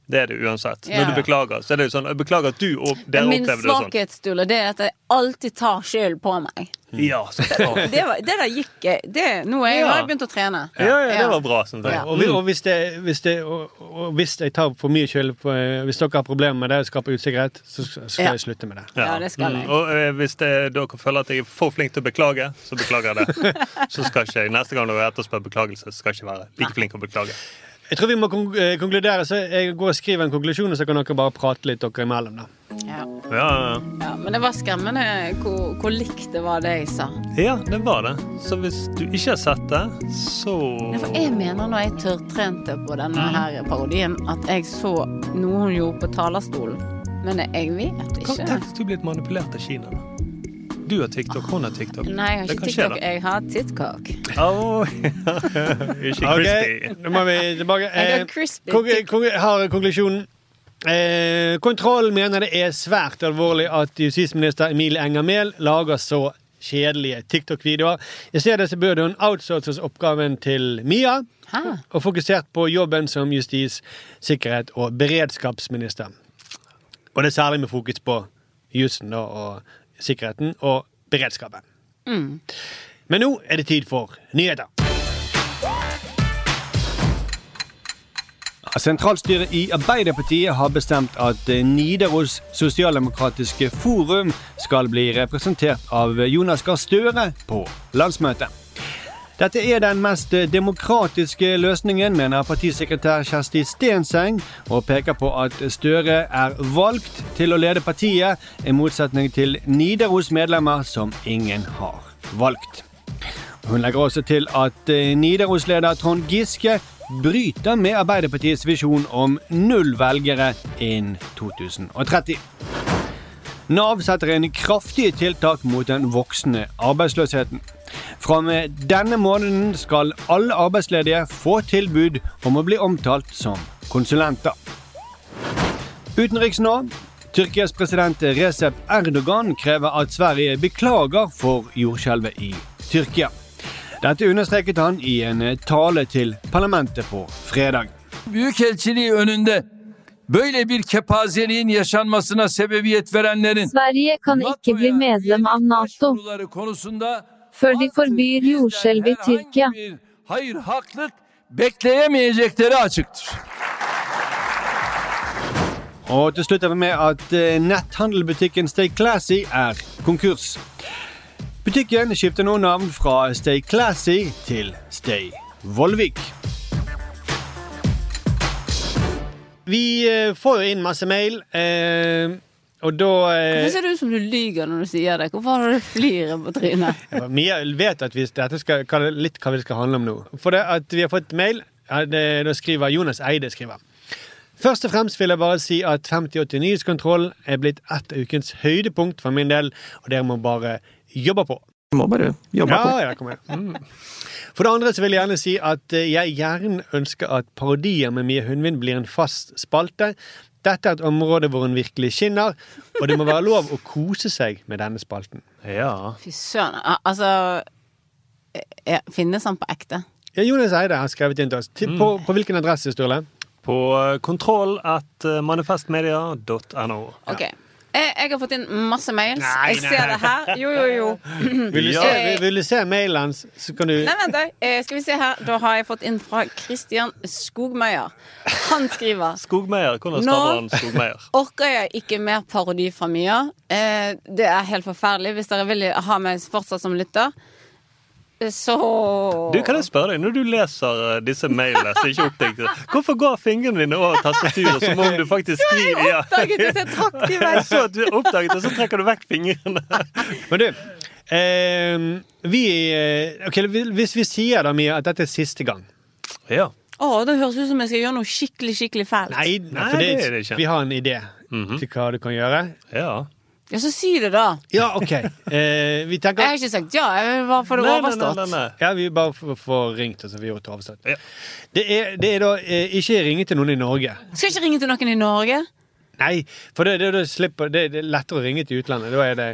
Det er det uansett. Ja. Når du beklager, så er det jo sånn Jeg beklager at du og dere min opplevde det sånn. Min svakhetstule det er at jeg alltid tar skylden på meg. Ja, så. Det, var, det der gikk det, Nå er jeg, Ja. har jeg begynt å trene. Ja, ja, det var bra, jeg. Ja. Og, og, hvis det, hvis det, og, og hvis jeg tar for mye skyld på Hvis dere har problemer med det og skaper usikkerhet, så skal Ja. jeg slutte med det. Ja, det skal jeg. Mm, og eh, hvis det, dere føler at jeg er for flink til å beklage, så beklager jeg det. Så skal ikke jeg, Neste gang dere etterspør beklagelse, skal jeg ikke være like flink til å beklage. Jeg tror vi må eh, konkludere, så jeg går og skriver en konklusjon, og så kan dere bare prate litt dere imellom. da. Ja. Ja, ja, Ja, men det var skremmende hvor, hvor likt det var det jeg sa. ja, det var det. Så hvis du ikke har sett det, så Nei, For jeg mener når jeg tørrtrente på denne her parodien, at jeg så noe hun gjorde på talerstolen. Men jeg vet ikke. tenk hvis du blir manipulert av Kina, da. Du har TikTok, hun har TikTok. Nei, jeg har ikke TikTok. Jeg har TikTok. Oh, ikke Ok, crispy. nå må vi tilbake. Jeg har Eh, crispy kon tik- har konklusjonen. Eh, kontroll mener det er svært alvorlig at justisminister Emilie Enger Mehl lager så kjedelige TikTok-videoer. I stedet så burde hun outsources oppgaven til Mia, Hæ? og fokusert på jobben som justis-, sikkerhet- og beredskapsminister. Og det er særlig med fokus på jussen og sikkerheten og beredskapen. Mm. Men nå er det tid for nyheter. Sentralstyret i Arbeiderpartiet har bestemt at Nidaros sosialdemokratiske forum skal bli representert av Jonas Gahr Støre på landsmøtet. Dette er den mest demokratiske løsningen, mener partisekretær Kjersti Stenseng, og peker på at Støre er valgt til å lede partiet, i motsetning til Nidaros medlemmer som ingen har valgt. Hun legger også til at eh, Nidaros-leder Trond Giske bryter med Arbeiderpartiets visjon om null velgere innen 2030. Nav setter inn kraftige tiltak mot den voksende arbeidsløsheten. Fra og med denne måneden skal alle arbeidsledige få tilbud om å bli omtalt som konsulenter. Utenriks nå. Tyrkias president Recep Erdogan krever at Sverige beklager for jordskjelvet i Tyrkia. Dette understreket han i en tale til parlamentet på fredag. Büyükelçiliği önünde böyle bir kepazeliğin yaşanmasına sebebiyet verenlerin Sverige kan ikke bli medlem av Nato konusunda før de forbyr jordskjelv i Tyrkia. hayır haklık bekleyemeyecekleri açıktır. Og til slutt er vi med at eh, netthandelbutikken Stay Classy er konkurs. Butikken skifter nå navn fra Stay Classy til Stay Vollvik. Vi eh, får jo inn masse mail, eh, og da eh, Hvorfor ser det ut som du lyver når du sier det? Hvorfor har du fliret på trynet? Mia vet at vi, dette skal, hva litt hva det skal handle om nå. For det at vi har fått mail, da skriver Jonas Eide skriver. Først og fremst vil jeg bare si at 5080 Nyhetskontroll er blitt et av ukens høydepunkt for min del, og dere må bare jobbe på. Må bare jobbe ja, på. Ja, kom igjen. Mm. For det andre så vil jeg gjerne si at eh, jeg gjerne ønsker at parodier med Mia Hundvin blir en fast spalte. Dette er et område hvor hun virkelig skinner, og det må være lov å kose seg med denne spalten. Ja. Fy søren. Altså Finnes han på ekte? Ja, Jonas Eide har skrevet inn til oss. Til, på, på hvilken adresse, Sturle? På eh, kontroll at eh, manifestmedia.no. Ok. Jeg, jeg har fått inn masse mails. Nei, jeg ser det her. Jo, jo, jo. Vil du, se, vil, vil du se mailen hans, så kan du Nei, vent. Eh, skal vi se her. Da har jeg fått inn fra Christian Skogmeier. Han skriver Skogmeier. Hvordan Nå- staver han Skogmeier? Orker jeg ikke mer parodi fra Mia. Eh, det er helt forferdelig. Hvis dere vil ha meg fortsatt som lytter, så Du, kan jeg spørre deg, Når du leser eh, disse mailene som ikke er hvorfor går fingrene dine over tastaturet som om du faktisk skriver? Jeg oppdaget det, så jeg trakk de vekk. Så du oppdaget det, så trekker du vekk fingrene. Men du, eh, vi eh, Ok, hvis vi sier da, Mia, at dette er siste gang Ja. Å, det høres ut som jeg skal gjøre noe skikkelig, skikkelig fælt. Nei, Nei, for det, det er det ikke. vi har en idé til hva du kan gjøre. Ja. Ja, så si det, da. Ja, ok. Eh, vi Jeg har ikke sagt ja. Jeg bare få det Nei, nei, nei, overstått. nei, nei. Ja, vi bare får, får ringt, og så vi gjort det overstått. Ja. Det, er, det er da eh, ikke ringe til noen i Norge. Skal jeg ikke ringe til noen i Norge? Nei, for det, det, det, slipper, det, det er lettere å ringe til utlandet. Da er det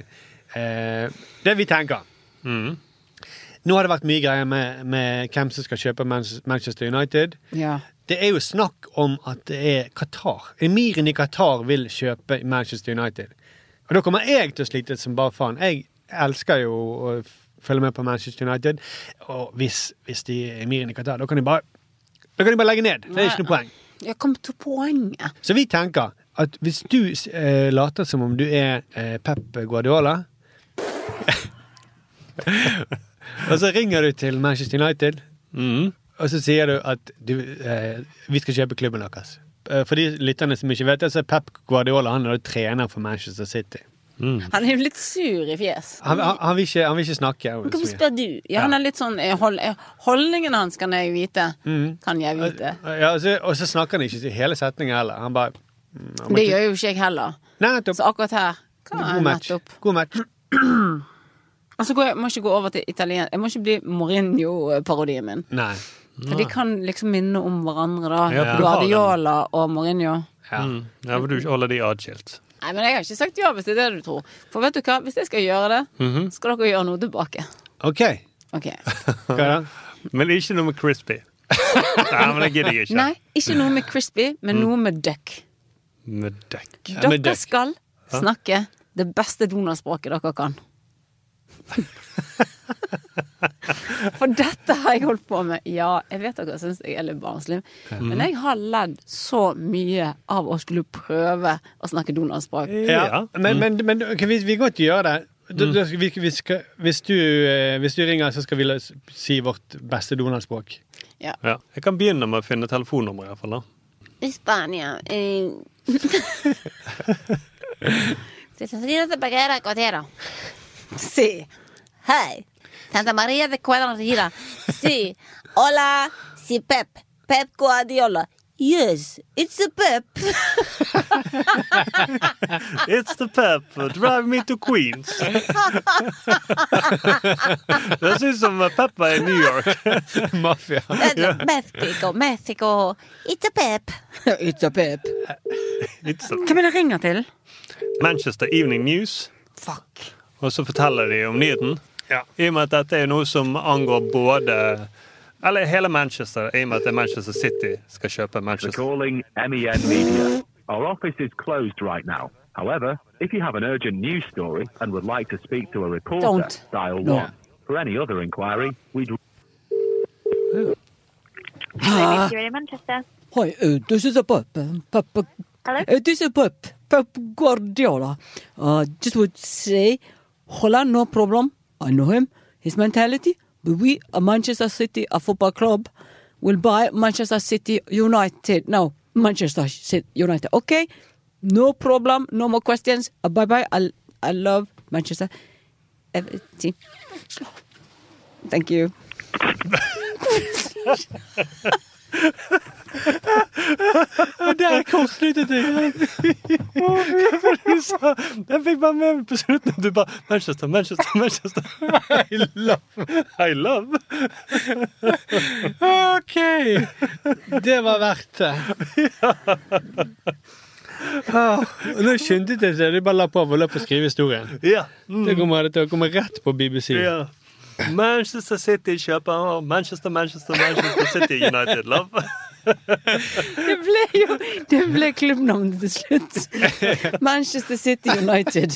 eh, det vi tenker. Mm. Nå har det vært mye greier med, med hvem som skal kjøpe Manchester United. Ja. Det er jo snakk om at det er Qatar. Emiren i Qatar vil kjøpe Manchester United. Og da kommer jeg til å slite som bare faen. Jeg elsker jo å følge med på Manchester United. Og hvis, hvis de er emiren i Qatar, da kan de bare Da kan de bare legge ned. Det er ikke noe poeng. Jeg kom til poenget. Så vi tenker at hvis du eh, later som om du er eh, Pep Guardiola Og så ringer du til Manchester United, Mm. og så sier du at du, eh, vi skal kjøpe klubben deres. Eh, For de lytterne som ikke vet det, så er Pep Guardiola han er da trener for Manchester City. Han er jo litt sur i fjes. Han, han, han, vil, ikke, han vil ikke snakke. Hvorfor spør du? Ja, han er litt sånn eh, hold, eh, Holdningen hans kan jeg vite. Mm. Kan jeg vite. Ja, og, så, og så snakker han ikke hele setningen heller. Han bare mm, han Det ikke- gjør jo ikke jeg heller. Nei. Så akkurat her God match. God match. Og så jeg, må ikke gå over til italien. Jeg må ikke bli Mourinho-parodien min. Nei. For de kan liksom minne om hverandre, da. Ja, Guardiola og Mourinho. Ja. Mm. Ja, for du holder de atskilt. Nei, men jeg har ikke sagt ja hvis det er det du tror. For vet du hva, hvis jeg skal gjøre det, Mhm. skal dere gjøre noe tilbake. OK. okay. Hva da? Men ikke noe med crispy. Nei, men det gidder jeg ikke. Nei, ikke noe med crispy, men noe med duck. Med med Dere duck. skal snakke det beste donorspråket dere kan. For dette har jeg holdt på med. Ja, jeg vet dere syns jeg er litt barnslig, mm. men jeg har ledd så mye av å skulle prøve å snakke Donald-språk. Ja, men, men, men ok, vi, vi kan godt gjøre det. Du, du, vi, vi skal, hvis, du, eh, hvis du ringer, så skal vi si vårt beste Donald-språk. Ja. Ja. Jeg kan begynne med å finne telefonnummeret, iallfall. Spania. Eh. Se Santa de Baguera Cotero. Sí. Hey. Santa María de Cuadra Sí. Hola. Sí, Pep. Pep Guardiola. Yes, it's a Pep. It's the pep. Drive me to Queens. Det ser ut som Peppa i New York. Mafia. Mexico, Mexico. It's a Pep. It's a Pep. It's a Hvem er det ringer til? Manchester Evening News. Fuck. Og så forteller de om nyheten. I og med at dette er noe som angår både Eller hele Manchester, i og med at det er Manchester City skal kjøpe Manchester. calling MEN Media. Our office is closed right now. However, if you have an urgent news story and would like to speak to a reporter, Don't. dial No. 1. For any other inquiry, we'd Manchester. Hi, uh, this is a Pep. um, Pep. uh, Hello? Uh, this is Pep. Pep Guardiola. Uh, just would say, Holland, no problem. I know him, his mentality. But we, a Manchester City, a football club, will buy Manchester City United. No, Manchester City United. Okay, no problem. No more questions. Uh, bye bye. I, I love Manchester. Everything. Thank you. Og der kortsluttet jeg. Jeg fikk bare med meg på slutten du bare Manchester, Manchester, Manchester. I love. I love. OK. Det var verdt det. Ah, nå skyndte de seg. De bare la på og la og å skrive historien. Ja. Mm. Det kommer å rett på BBC. Ja. Manchester City kjøper Manchester, Manchester, Manchester City United, love. Det ble jo Det ble klubbnavnet til slutt. Manchester City United.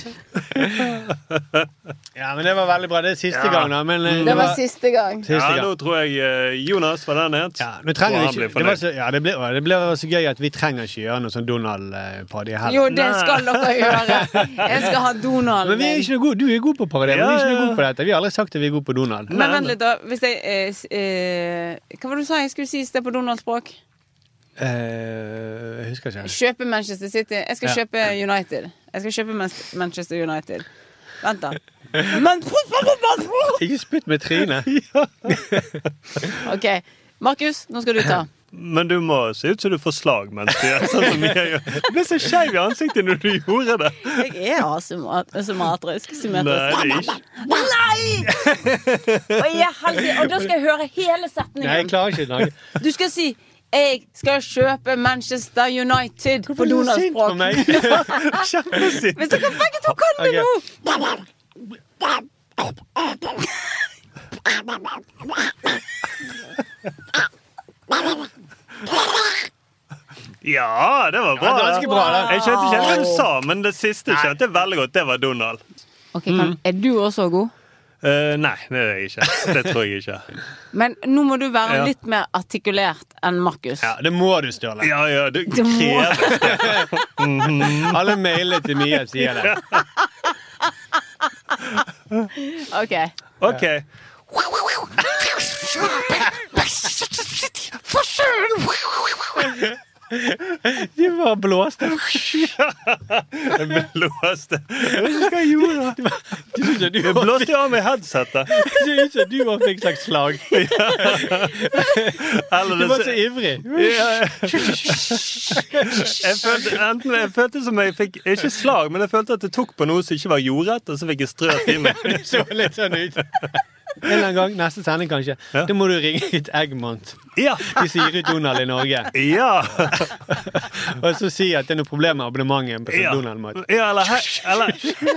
Ja, men det var veldig bra. Det er siste Ja. gang, da. Men det, Det var siste gang. Siste Ja, gang. nå tror jeg eh, Jonas var den het. Nå trenger vi ikke, det, var så, ja, det, ble, det ble så gøy at vi trenger ikke gjøre noe sånn Donald-party heller. Jo, det skal dere gjøre. Jeg skal ha Donald. Men vi er ikke noe gode. Du er god på parodi, men vi er ikke noe gode på dette. Vi har aldri sagt at vi er gode på Donald. Men vent litt, da. Hvis jeg eh, eh, Hva var det du sa jeg skulle si i sted på Donald-språk? Eh, jeg husker ikke. Kjøpe Manchester City. Jeg skal Ja. kjøpe United. Jeg skal kjøpe Man- Manchester United. Vent, da. Men Ikke spytt med trynet. OK. Markus, nå skal du ta. Men du må se ut som du får slag mens du gjør sånn som jeg gjør. Du ble så skeiv i ansiktet når du gjorde det. Jeg er asymmetrisk. Nei, er ikke. Nei! Og, jeg, og da skal jeg høre hele setningen. Nei, jeg klarer ikke. Du skal si 'Jeg skal kjøpe Manchester United' sint på Donald-språk. Kjempesint. Hvis dere begge to kan det nå! Ja, det var bra. Ja, ganske bra, da. Jeg skjønte ikke helt hva du sa, men det siste skjønte jeg veldig godt. Det var Donald. Ok, kan, Er du også god? Eh, nei, det er jeg ikke. Det tror jeg ikke. Men nå må du være Ja. litt mer artikulert enn Markus. Ja, det må du, Sturle. Ja, ja, du Du må- krever Alle mailer til Mia sier det. OK. OK. De bare blåste. Blåste. Jeg vet ikke hva jeg gjorde. Ser ut du Jeg blåste av meg headsetet. Du som du også fikk slags slag. Du var så ivrig. Jeg følte, enten, jeg følte som jeg fikk Ikke slag, men jeg følte at jeg tok på noe som ikke var jordrett, og så fikk jeg strøt i meg. Det så litt sånn ut. En eller annen gang, neste sending kanskje, da må du ringe ut Eggmont. Ja. De sier ut Donald i Norge. Ja. Og så si at det er noe problem med abonnementet på Ja. Donald-mat. Ja, eller, eller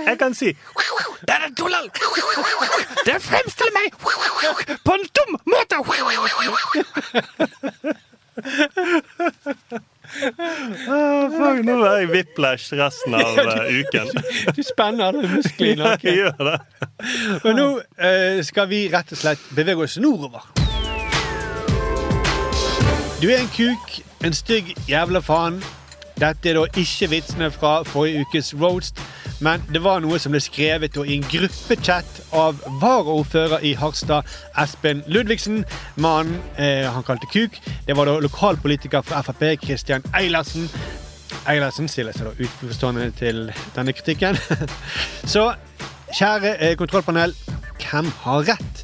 jeg kan si Det er Donald! Det fremstiller meg på en dum måte! Ah, fuck, nå er jeg whiplash resten av eh, uken. Du spenner alle musklene i nakken. Gjør det. Men nå eh, skal vi rett og slett bevege oss nordover. Du er en kuk, en stygg jævla faen. Dette er da ikke vitsene fra forrige ukes roast, men det var noe som ble skrevet i en gruppechat av varaordfører i Harstad, Espen Ludvigsen. Mannen eh, han kalte kuk. Det var da lokalpolitiker fra Frp, Christian Eilertsen. Eilertsen stiller seg da uforstående til denne kritikken. Så kjære eh, kontrollpanel, hvem har rett?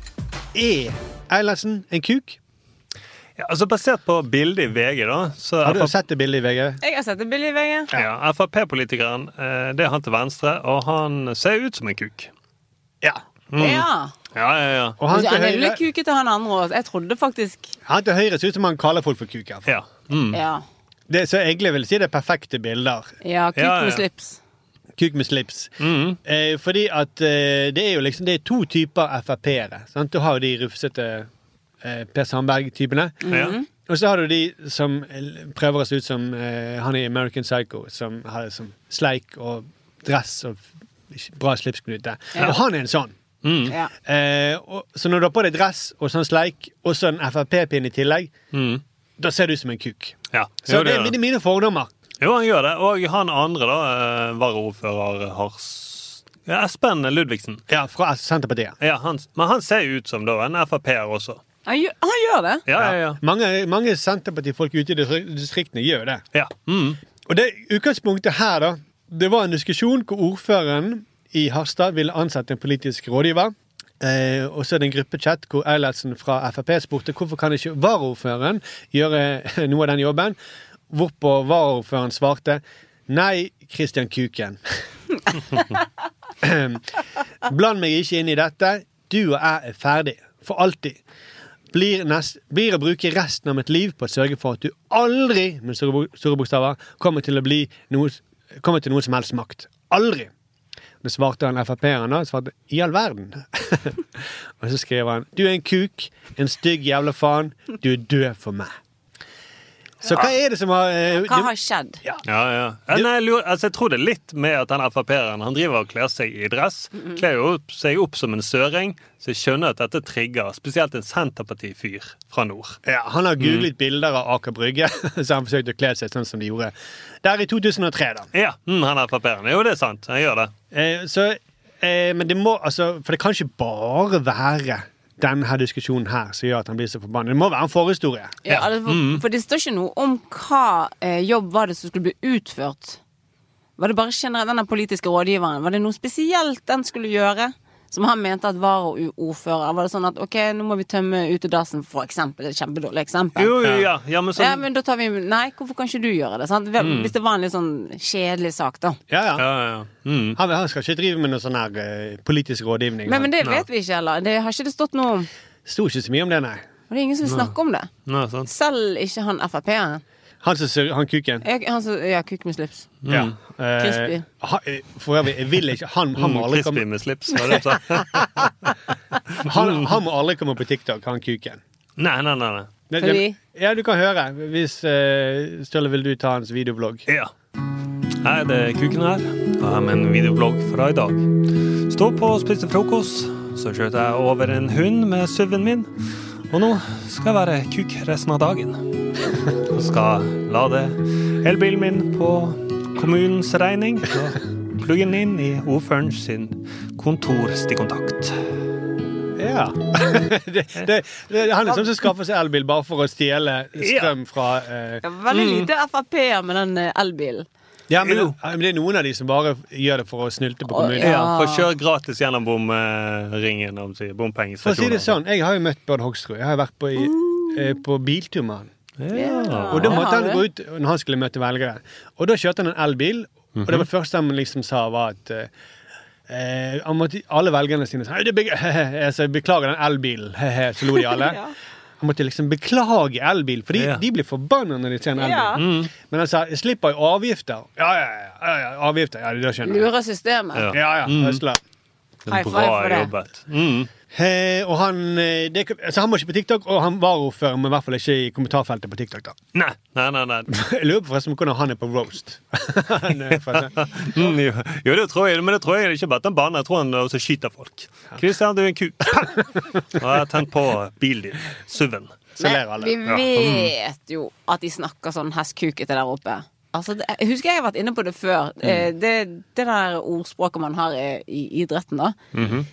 Er Eilertsen en kuk? Ja, altså Basert på bildet i VG, da så Har du sett det bildet i VG? Jeg har sett det bildet i VG. ja, Frp-politikeren, eh, det er han til venstre, og han ser ut som en kuk. Ja. Mm. Ja. Ja, ja, ja. Og han Han er jo litt kukete, han andre òg. Jeg trodde faktisk han til høyre ser ut som han kaller folk for kuker. Ja. Mm. Ja. Det, så egentlig vil jeg si det er perfekte bilder. Ja, kuk Ja, ja. med slips. Kuk med slips. Mm. Eh, fordi at eh, det er jo liksom Det er to typer Frp-ere. Du har jo de rufsete eh, Per Sandberg-typene. Ja. Og så har du de som eh, prøver å se ut som eh, han i American Psycho, som har som sleik og dress og bra slipsknute. Ja. Og han er en sånn. Mm. Ja. Eh, og, så når du har på deg dress og sånn sleik, og så en Frp-pinn i tillegg, Mm. da ser du ut som en kuk. Ja. Så Jo, det gjør er mine- fordommer. Jo, han gjør det. Og han andre, da, eh, varaordfører Hars... Ja, Espen Ludvigsen. Ja, fra Senterpartiet. Ja, han, men han ser ut som da en Frp-er også. Han gjør, han gjør det. Ja, ja, ja. Mange, mange Senterpartifolk ute i distriktene gjør det. ja. Mm. Og det utgangspunktet her, da, det var en diskusjon hvor ordføreren i Harstad ville ansette en politisk rådgiver. Eh, og så er det en gruppechat hvor Eilertsen fra Frp spurte hvorfor kan ikke varaordføreren gjøre noe av den jobben. Hvorpå varaordføreren svarte nei, Christian Kuken. Bland meg ikke inn i dette. Du og jeg er ferdig. For alltid. Blir, nest, blir å bruke resten av mitt liv på å sørge for at du aldri med store, bokstaver, kommer til å bli noe, kommer til noe som helst makt. Aldri. Det svarte han Frp-eren da. Svarte i all verden. og så skrev han du er en kuk, en stygg jævla faen, du er død for meg. Så hva er det som har uh, Hva har skjedd? Ja, ja. Nei, jeg, lurer, altså, jeg tror det er litt med at han Frp-eren han driver og kler seg i dress. Kler jo opp, seg opp som en søring, så jeg skjønner at dette trigger spesielt en Senterparti-fyr fra nord. Ja, Han har googlet bilder av Aker Brygge, så han forsøkte å kle seg sånn som de gjorde der i 2003. da. Ja, mm, han Frp-eren. Jo, det er sant. Han gjør det. Eh, så, eh, men det må, altså, For det kan ikke bare være denne diskusjonen her som gjør at han blir så forbanna. Det må være en forhistorie. Ja, altså, for, for det står ikke noe om hva eh, jobb var det som skulle bli utført. Var det bare generelt denne politiske rådgiveren? Var det noe spesielt den skulle gjøre? Som han mente at var ordfører? Var det sånn at ok, nå må vi tømme utedassen, for eksempel? Et kjempedårlig eksempel. Jo, jo, ja. ja men sånn Ja, men da tar vi Nei, hvorfor kan ikke du gjøre det? Sant? Hvis det var en litt sånn kjedelig sak, da. Ja, ja. Ja, ja. Mm. Han, han skal ikke drive med noe sånn her eh, politisk rådgivning. Men, men det vet vi ikke heller. Det har ikke det stått noe om. Sto ikke så mye om det, nei. Og det er ingen som vil snakke om det. Nei, sant. Selv ikke han Frp-eren. Han som ser han kuken. Jeg- Han som Ja, kuk med slips. Ja. Crispy. Eh, ha, eh, for øvrig, jeg vil ikke Han, han, må Mm, aldri Crispy komme, med slips, var det du sa? han, han må aldri komme på TikTok, han kuken. Nei, nei, nei. nei. Fordi? Ja, du kan høre. Hvis uh, Støle, vil du ta hans videoblogg? Ja. Hei, det er Kuken her. Jeg har med en videoblogg fra i dag. Stå på og spiste frokost. Så skjøt jeg over en hund med SUV-en min. Og nå skal jeg være kuk resten av dagen. Og skal lade elbilen min på kommunens regning. Og plugge den inn i ordføreren sin kontorstikkontakt. Ja. det, det, det, han liksom som skaffer seg elbil bare for å stjele strøm fra eh, Ja, Veldig lite Frp-er med den eh, elbilen. Ja, men, men det er noen av de som bare gjør det for å snylte på kommunen. Ja, For å kjøre gratis gjennom bomringen. om å si, For å si bompengestasjonen. det sånn, jeg har jo møtt Bård Hoksrud. Jeg har vært på, i, eh, på biltur med han. Ja. Og da det måtte har han du. gå ut når han skulle møte velgere. Og da kjørte han en elbil, og det var det første han liksom sa, var at eh, eh, han måtte, Alle velgerne sine sa «Nei, det beg- altså, 'Beklager den elbilen', he-he, så lo de alle. Ja. Måtte liksom beklage elbil, for de, Ja. de blir forbanna når de ser en elbil. Ja. Mm. Men han sa 'jeg slipper jo avgifter'. Ja, ja, ja, ja, ja avgifter. Ja, det skjønner jeg. Lurer systemet. Ja. Ja, ja, Mm. High five for det. jobbet. Mm. Eh, og han, eh, det, altså han var ikke på TikTok, og han var ordfører, men i hvert fall ikke i kommentarfeltet på TikTok. da. Nei, nei, nei. nei. Jeg lurer på forresten på hvordan han er på roast. Han er forresten- Mm, jo, jo, det tror jeg, men det tror jeg ikke bare at han banner, jeg tror han også skyter folk. Kristian, du er en kuk. jeg har tent på bilen din. SUV-en. Men vi Ja. vet jo at de snakker sånn hestkukete der oppe. Altså, det, jeg husker jeg har vært inne på det før. Mm. Eh, Det, det der ordspråket man har i, i idretten, da.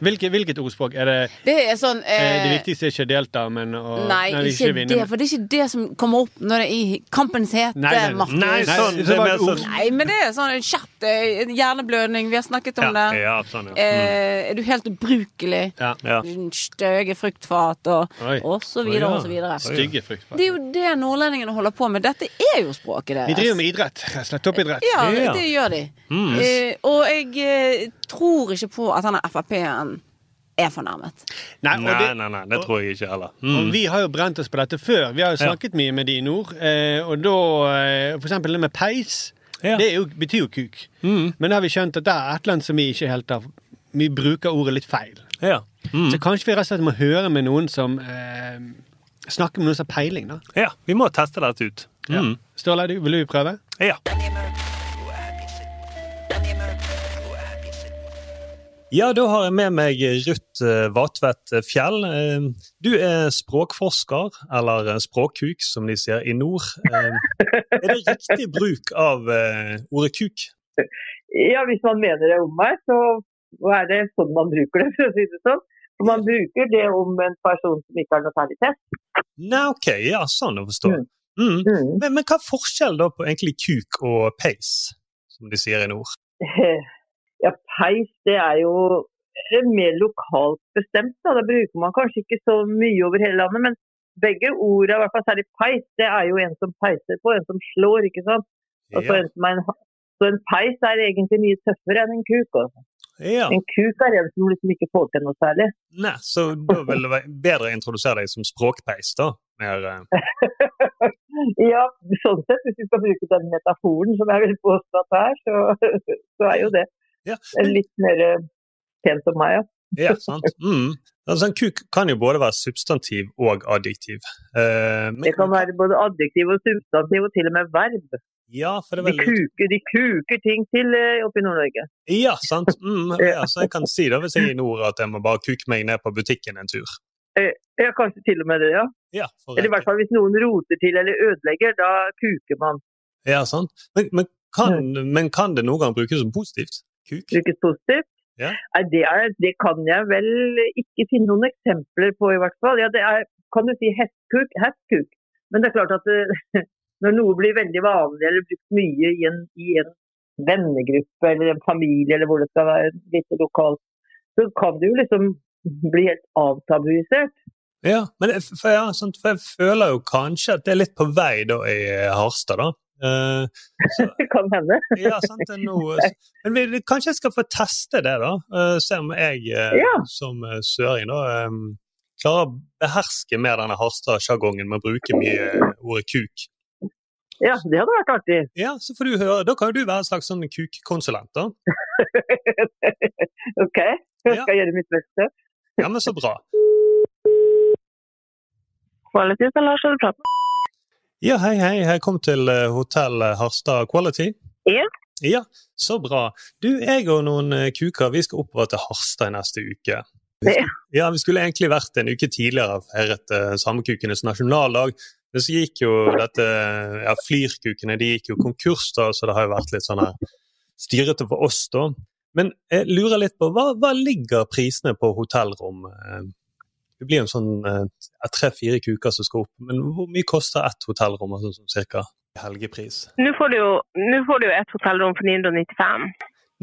hvilket, hvilket ordspråk? Er det Det er sånn eh, eh, Det viktigste er ikke å delta, men å Nei, ikke vinne, det, for det er ikke det som kommer opp når det er i kampens hete, Nei, nei, Markus. Nei, sånn, det er mer sånn Nei, men det er sånn kjapt eh, hjerneblødning. Vi har snakket om Ja, det. ja, sånn, ja. Eh, er du helt ubrukelig? Ja. Ja. Støge fruktfat og, og så videre og så videre. Stygge fruktfat. Det er jo det nordlendingene holder på med. Dette er jo språket deres. Vi driver med idrett. Rett og slett Toppidrett. Ja, Ja. det gjør de. Mm. Uh, og jeg eh, tror ikke på at denne Frp-en er fornærmet. Nei, og Nei, det, nei, nei, det tror jeg ikke heller. Og Mm. vi har jo brent oss på dette før. Vi har jo Ja. snakket mye med de i nord. Eh, og da For eksempel det med peis. Ja. Det er jo, betyr jo kuk. Mm. Men da har vi skjønt at det er et eller annet som vi ikke helt har Vi bruker ordet litt feil. Ja. Mm. Så kanskje vi rett og slett må høre med noen som eh, Snakke med noen som har peiling, da. ja, vi må teste dette ut. Ja. Mm. Ståle, du- vil du prøve? Ja. Ja, da har jeg med meg Ruth eh, Vatvedt Fjell. Eh, Du er språkforsker, eller eh, språkkuk, som de sier i nord. Eh, Er det riktig bruk av eh, ordet kuk? Ja, hvis man mener det om meg, så er det sånn man bruker det, for å si det sånn. For man bruker det om en person som ikke har test. Nei, OK, ja, sånn å forstå. Mm. Men, men hva er forskjellen da på egentlig kuk og peis, som de sier i nord? Ja, peis, det er jo mer lokalt bestemt. Da. da bruker man kanskje ikke så mye over hele landet, men begge ordene, i hvert fall særlig peis, det er jo en som peiser på, en som slår, ikke sant. Og så Ja. en, som er en, så en peis er egentlig mye tøffere enn en kuk. Også. Ja. En kuk er det som liksom ikke får til noe særlig. Nei, så da vil det være bedre å introdusere deg som språkpeis, da. Mer, uh... Ja, sånn sett, hvis vi skal bruke den metaforen som jeg vil påstå at det er, så, så er jo det Ja. litt mer eh, pent som meg, ja. Ja, sant? Mm. Altså, en kuk kan jo både være substantiv og adjektiv. Uh, men, Det kan være både adjektiv og substantiv og til og med verb. Ja, for det er veldig kuker, de kuker ting til eh, oppe i Nord-Norge. Ja, sant. Mm, ja, så jeg kan si det hvis jeg er i nord at jeg må bare kuke meg ned på butikken en tur. Eh, Ja, kanskje til og med det, ja. Ja, Eller i hvert fall hvis noen roter til eller ødelegger, da kuker man. ja sant. Men, men, kan, men kan det noen gang brukes som positivt? Kuk? Brukes positivt. Ja. Det, er, det kan jeg vel ikke finne noen eksempler på, i hvert fall. Ja, det er, kan du si hestkuk? Hestkuk. Men det er klart at eh, når noe blir veldig vanlig eller brukt mye i en, i en vennegruppe eller en familie, eller hvor det skal være litt lokalt, så kan det jo liksom bli helt avtabuisert. Ja, men jeg, for, ja, sant, for jeg føler jo kanskje at det er litt på vei da i Harstad, da. Eh, Det kan hende. ja, sant, noe, men vi, kanskje jeg skal få teste det, da. Uh, se om jeg uh, Ja. som eh, søring da um, klarer å beherske mer denne Harstad-sjargongen med å bruke mye eh, ordet kuk. Ja, det hadde vært artig. Ja, så får du høre. Da kan jo du være en slags sånn kukkonsulent, da. OK, jeg skal gjøre mitt beste. Ja, men så bra. Quality så Lars har du prate med. Ja, hei, hei. Jeg kom til eh, hotell Harstad Quality. Ja. Ja, så bra. Du, jeg og noen eh, kuker vi skal oppover til Harstad i neste uke. Vi skulle, ja, vi skulle egentlig vært en uke tidligere og feiret uh, Samekukenes nasjonaldag. Men så gikk jo dette Ja, Flyrkukene de gikk jo konkurs, da, så det har jo vært litt sånn styrete for oss, da. Men jeg lurer litt på hva, hva ligger prisene på hotellrom? Det blir jo en sånn eh, tre-fire kuker som skal opp, men hvor mye koster ett hotellrom? Altså, sånn cirka helgepris? Nå får du jo, nå får du jo et hotellrom for 995.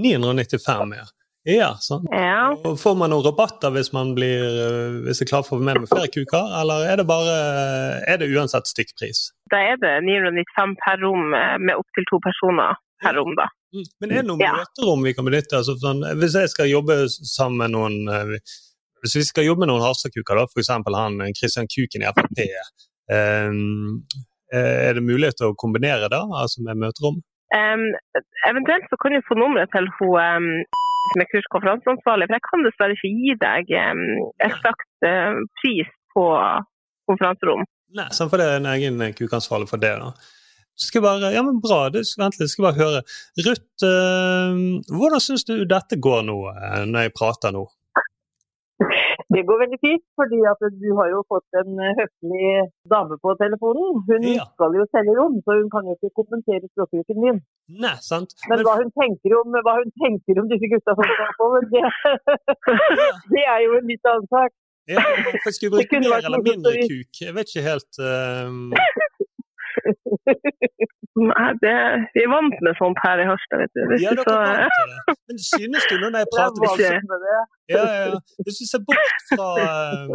995, ja. Ja, sant. Ja. Får man noen rabatter hvis man blir eh, hvis jeg klarer å få med meg flere kuker, eller er det bare er det uansett stykkpris? Da er det 995 per rom eh, med opptil to personer per rom, da. Men er det noen Ja. møterom vi kan benytte? Altså, sånn, hvis jeg skal jobbe sammen med noen eh, Hvis vi skal jobbe med noen Harstad-kuker, f.eks. han eh, Christian Kuken i Frp, eh, er det mulighet til å kombinere det, altså med møterom? Um, eventuelt så kan du få nummeret til hun som er kurskonferanseansvarlig, for jeg kan dessverre ikke gi deg em, eksakt uh, pris på konferanserom. Nei, sant, for det er en egen kukansvarlig for det. da. Så skal jeg bare, ja, men bra, det, vent litt, skal jeg bare høre. Ruth, eh, hvordan syns du dette går nå, eh, når jeg prater nå? Det går veldig fint, fordi at du har jo fått en eh, høflig dame på telefonen. Hun skal jo selge rom, så hun kan jo ikke kommentere språkbruken din. Nei, sant? Men hva hun om, hva hun tenker om disse gutta som skal på, det, det er jo en litt annen sak. Ja, for skal vi bruke mer eller mindre kuk? Jeg vet ikke helt eh, Nei, det, vi er vant med sånt her i Harstad, vet du. Hvis Ja, dere er vant til det. Men synes du nå når jeg er prater med det. ja, ja, hvis vi ser bort fra eh,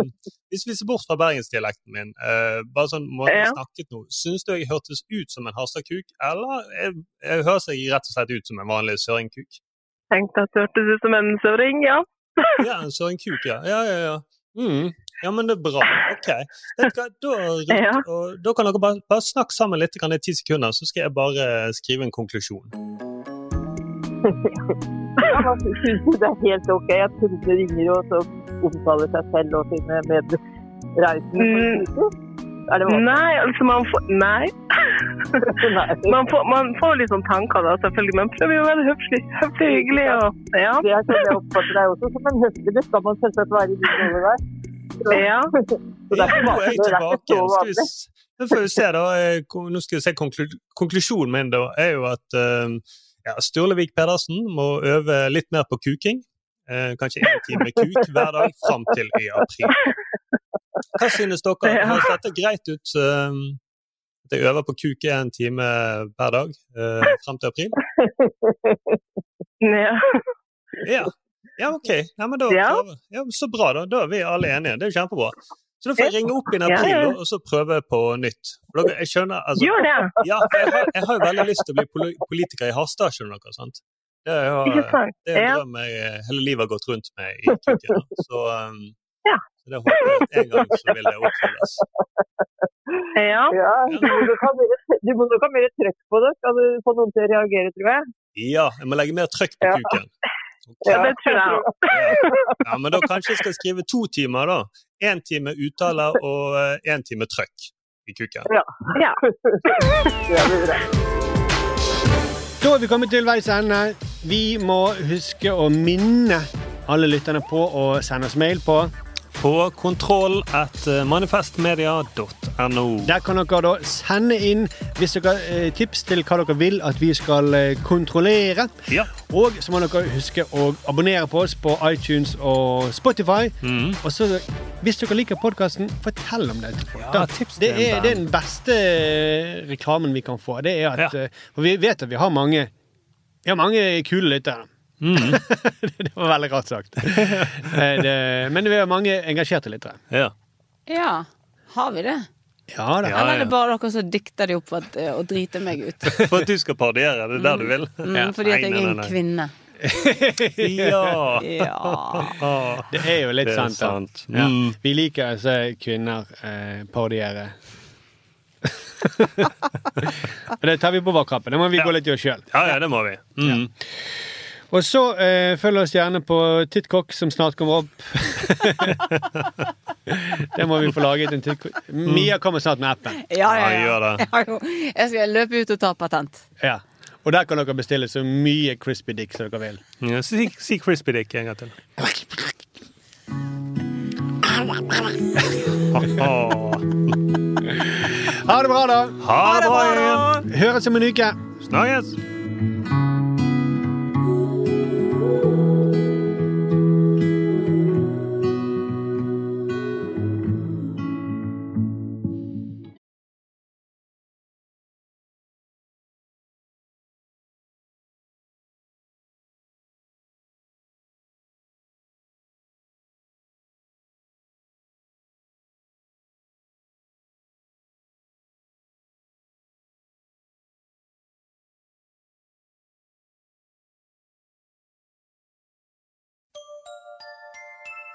Hvis vi ser bort fra bergensdialekten min, eh, bare sånn måten jeg snakket nå, syns du jeg hørtes ut som en Harstad-kuk, eller jeg, jeg høres jeg rett og slett ut som en vanlig søringkuk? Tenkte at det hørtes ut som en søring, ja. Ja, en søringkuk, ja. Ja, ja, ja. Mm. Ja, men det er bra. OK. Da, Ja. da kan dere bare, bare snakke sammen litt i ti sekunder, så skal jeg bare skrive en konklusjon. Ja, det er helt ok at kundene ringer og så omtaler seg selv og sine medreisende. Mm. Er det? Nei, altså man får Nei. man, får, man får litt sånn tanker da, selvfølgelig. men prøver jo å være høflig, høflig hyggelig. Og, ja. Det er sånn jeg oppfatter deg også som en høflig. Det skal man selvsagt være i din rolle der. Ja. Så det er ikke Nå vanlig. jeg Det er ikke så. Skal vi, vanlig. nå se. Eh, skal vi Konklusjonen min da, er jo at eh, ja, Sturlevik Pedersen må øve litt mer på kuking. Eh, kanskje én time kuk hver dag fram til i april. Hva synes dere? Ja. Høres dette greit ut? eh, at jeg øver på kuk en time hver dag uh, fram til april? Ja. Ja. Ja, OK. Ja, men da Ja. Ja, så bra, da. Da er vi alle enige. Det er jo kjempebra. Så da får jeg ringe opp i april og så prøve på nytt. Jeg skjønner, altså, Gjør det. Ja, jeg har, jeg har jo veldig lyst til å bli politiker i Harstad, skjønner dere. sant? Det er jo det er en drøm jeg eh, hele livet har gått rundt med i kuken. da. Så, um, Ja. det håper jeg at en gang så vil det oppfylles. Ja. Ja, du må nok ha mer, trøkk på det. Skal du få noen til å reagere, tror jeg. Ja, jeg må legge mer trøkk på Ja. Kuken. Ja, det tror jeg òg. Ja, men da kanskje jeg skal skrive to timer, da. Én time uttale og én time trøkk i kuken. Ja. Ja. Det blir. Da er vi kommet til veis ende. Vi må huske å minne alle lytterne på å sende oss mail på På kontroll at eh, manifestmedia.no. Der kan dere da sende inn hvis dere eh, tips til hva dere vil at vi skal eh, kontrollere. Ja. Og så må dere huske å abonnere på oss på iTunes og Spotify. Mm. Og så, hvis dere liker podkasten, fortell om det til folk. Ja, det, er, det er den beste reklamen vi kan få. Det er at, Ja. For vi vet at vi har mange, vi har mange kule lyttere. Mm. det var veldig rart sagt. Eh, det, men vi har mange engasjerte lyttere. Ja. Ja, har vi det? Ja da. Ja, Eller er det bare dere som dikter de opp for at, eh, å drite meg ut? For at du skal parodiere, det er der du vil? Mm, fordi at jeg er en kvinne. Ja. Ja. Det er jo litt er sant. da. sant. Ja. Mm. Vi liker å se kvinner eh, parodiere. Det tar vi på vår kappe. Det må vi gå litt i oss sjøl. Ja, ja, det må vi. Mm. Og så eh, følg oss gjerne på Tittkokk, som snart kommer opp. det må vi få laget en tittkokk. Mia kommer snart med appen. Ja, ja, Ja. Jeg, jeg skal løpe ut og ta patent. Ja. Og der kan dere bestille så mye crispy dick som dere vil. Ja, si, si crispy dick en gang til. Ha det bra, da. Ha det bra. Høres om en uke. Snakkes.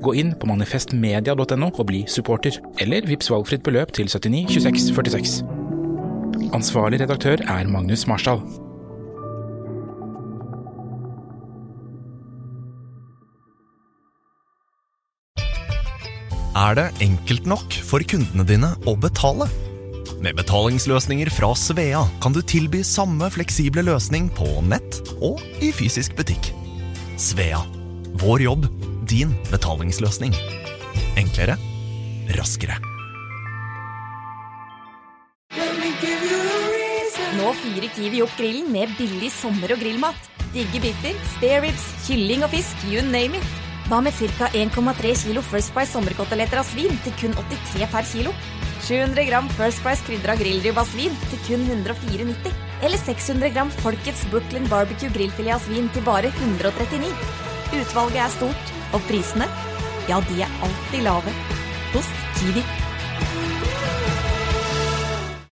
Gå inn på manifestmedia.no og bli supporter, eller vips valgfritt beløp til 79 26 46. Ansvarlig redaktør er Magnus Marsdal. Er det enkelt nok for kundene dine å betale? Med betalingsløsninger fra Svea kan du tilby samme fleksible løsning på nett og i fysisk butikk. Svea vår jobb, din betalingsløsning. Enklere, raskere. Nå fyrer Kiwi opp grillen med billig sommer- og grillmat. Digge biffer, spareribs, kylling og fisk, you name it. Hva med ca. 1,3 kilo First Price sommerkoteletter av svin til kun 83 per kilo? 700 gram First Price krydra grillribb av svin til kun 104,90. Eller 600 gram Folkets Brooklyn Barbecue grillfilet av svin til bare 139. Utvalget er stort, og prisene, ja, de er alltid lave. Hos Kiwi.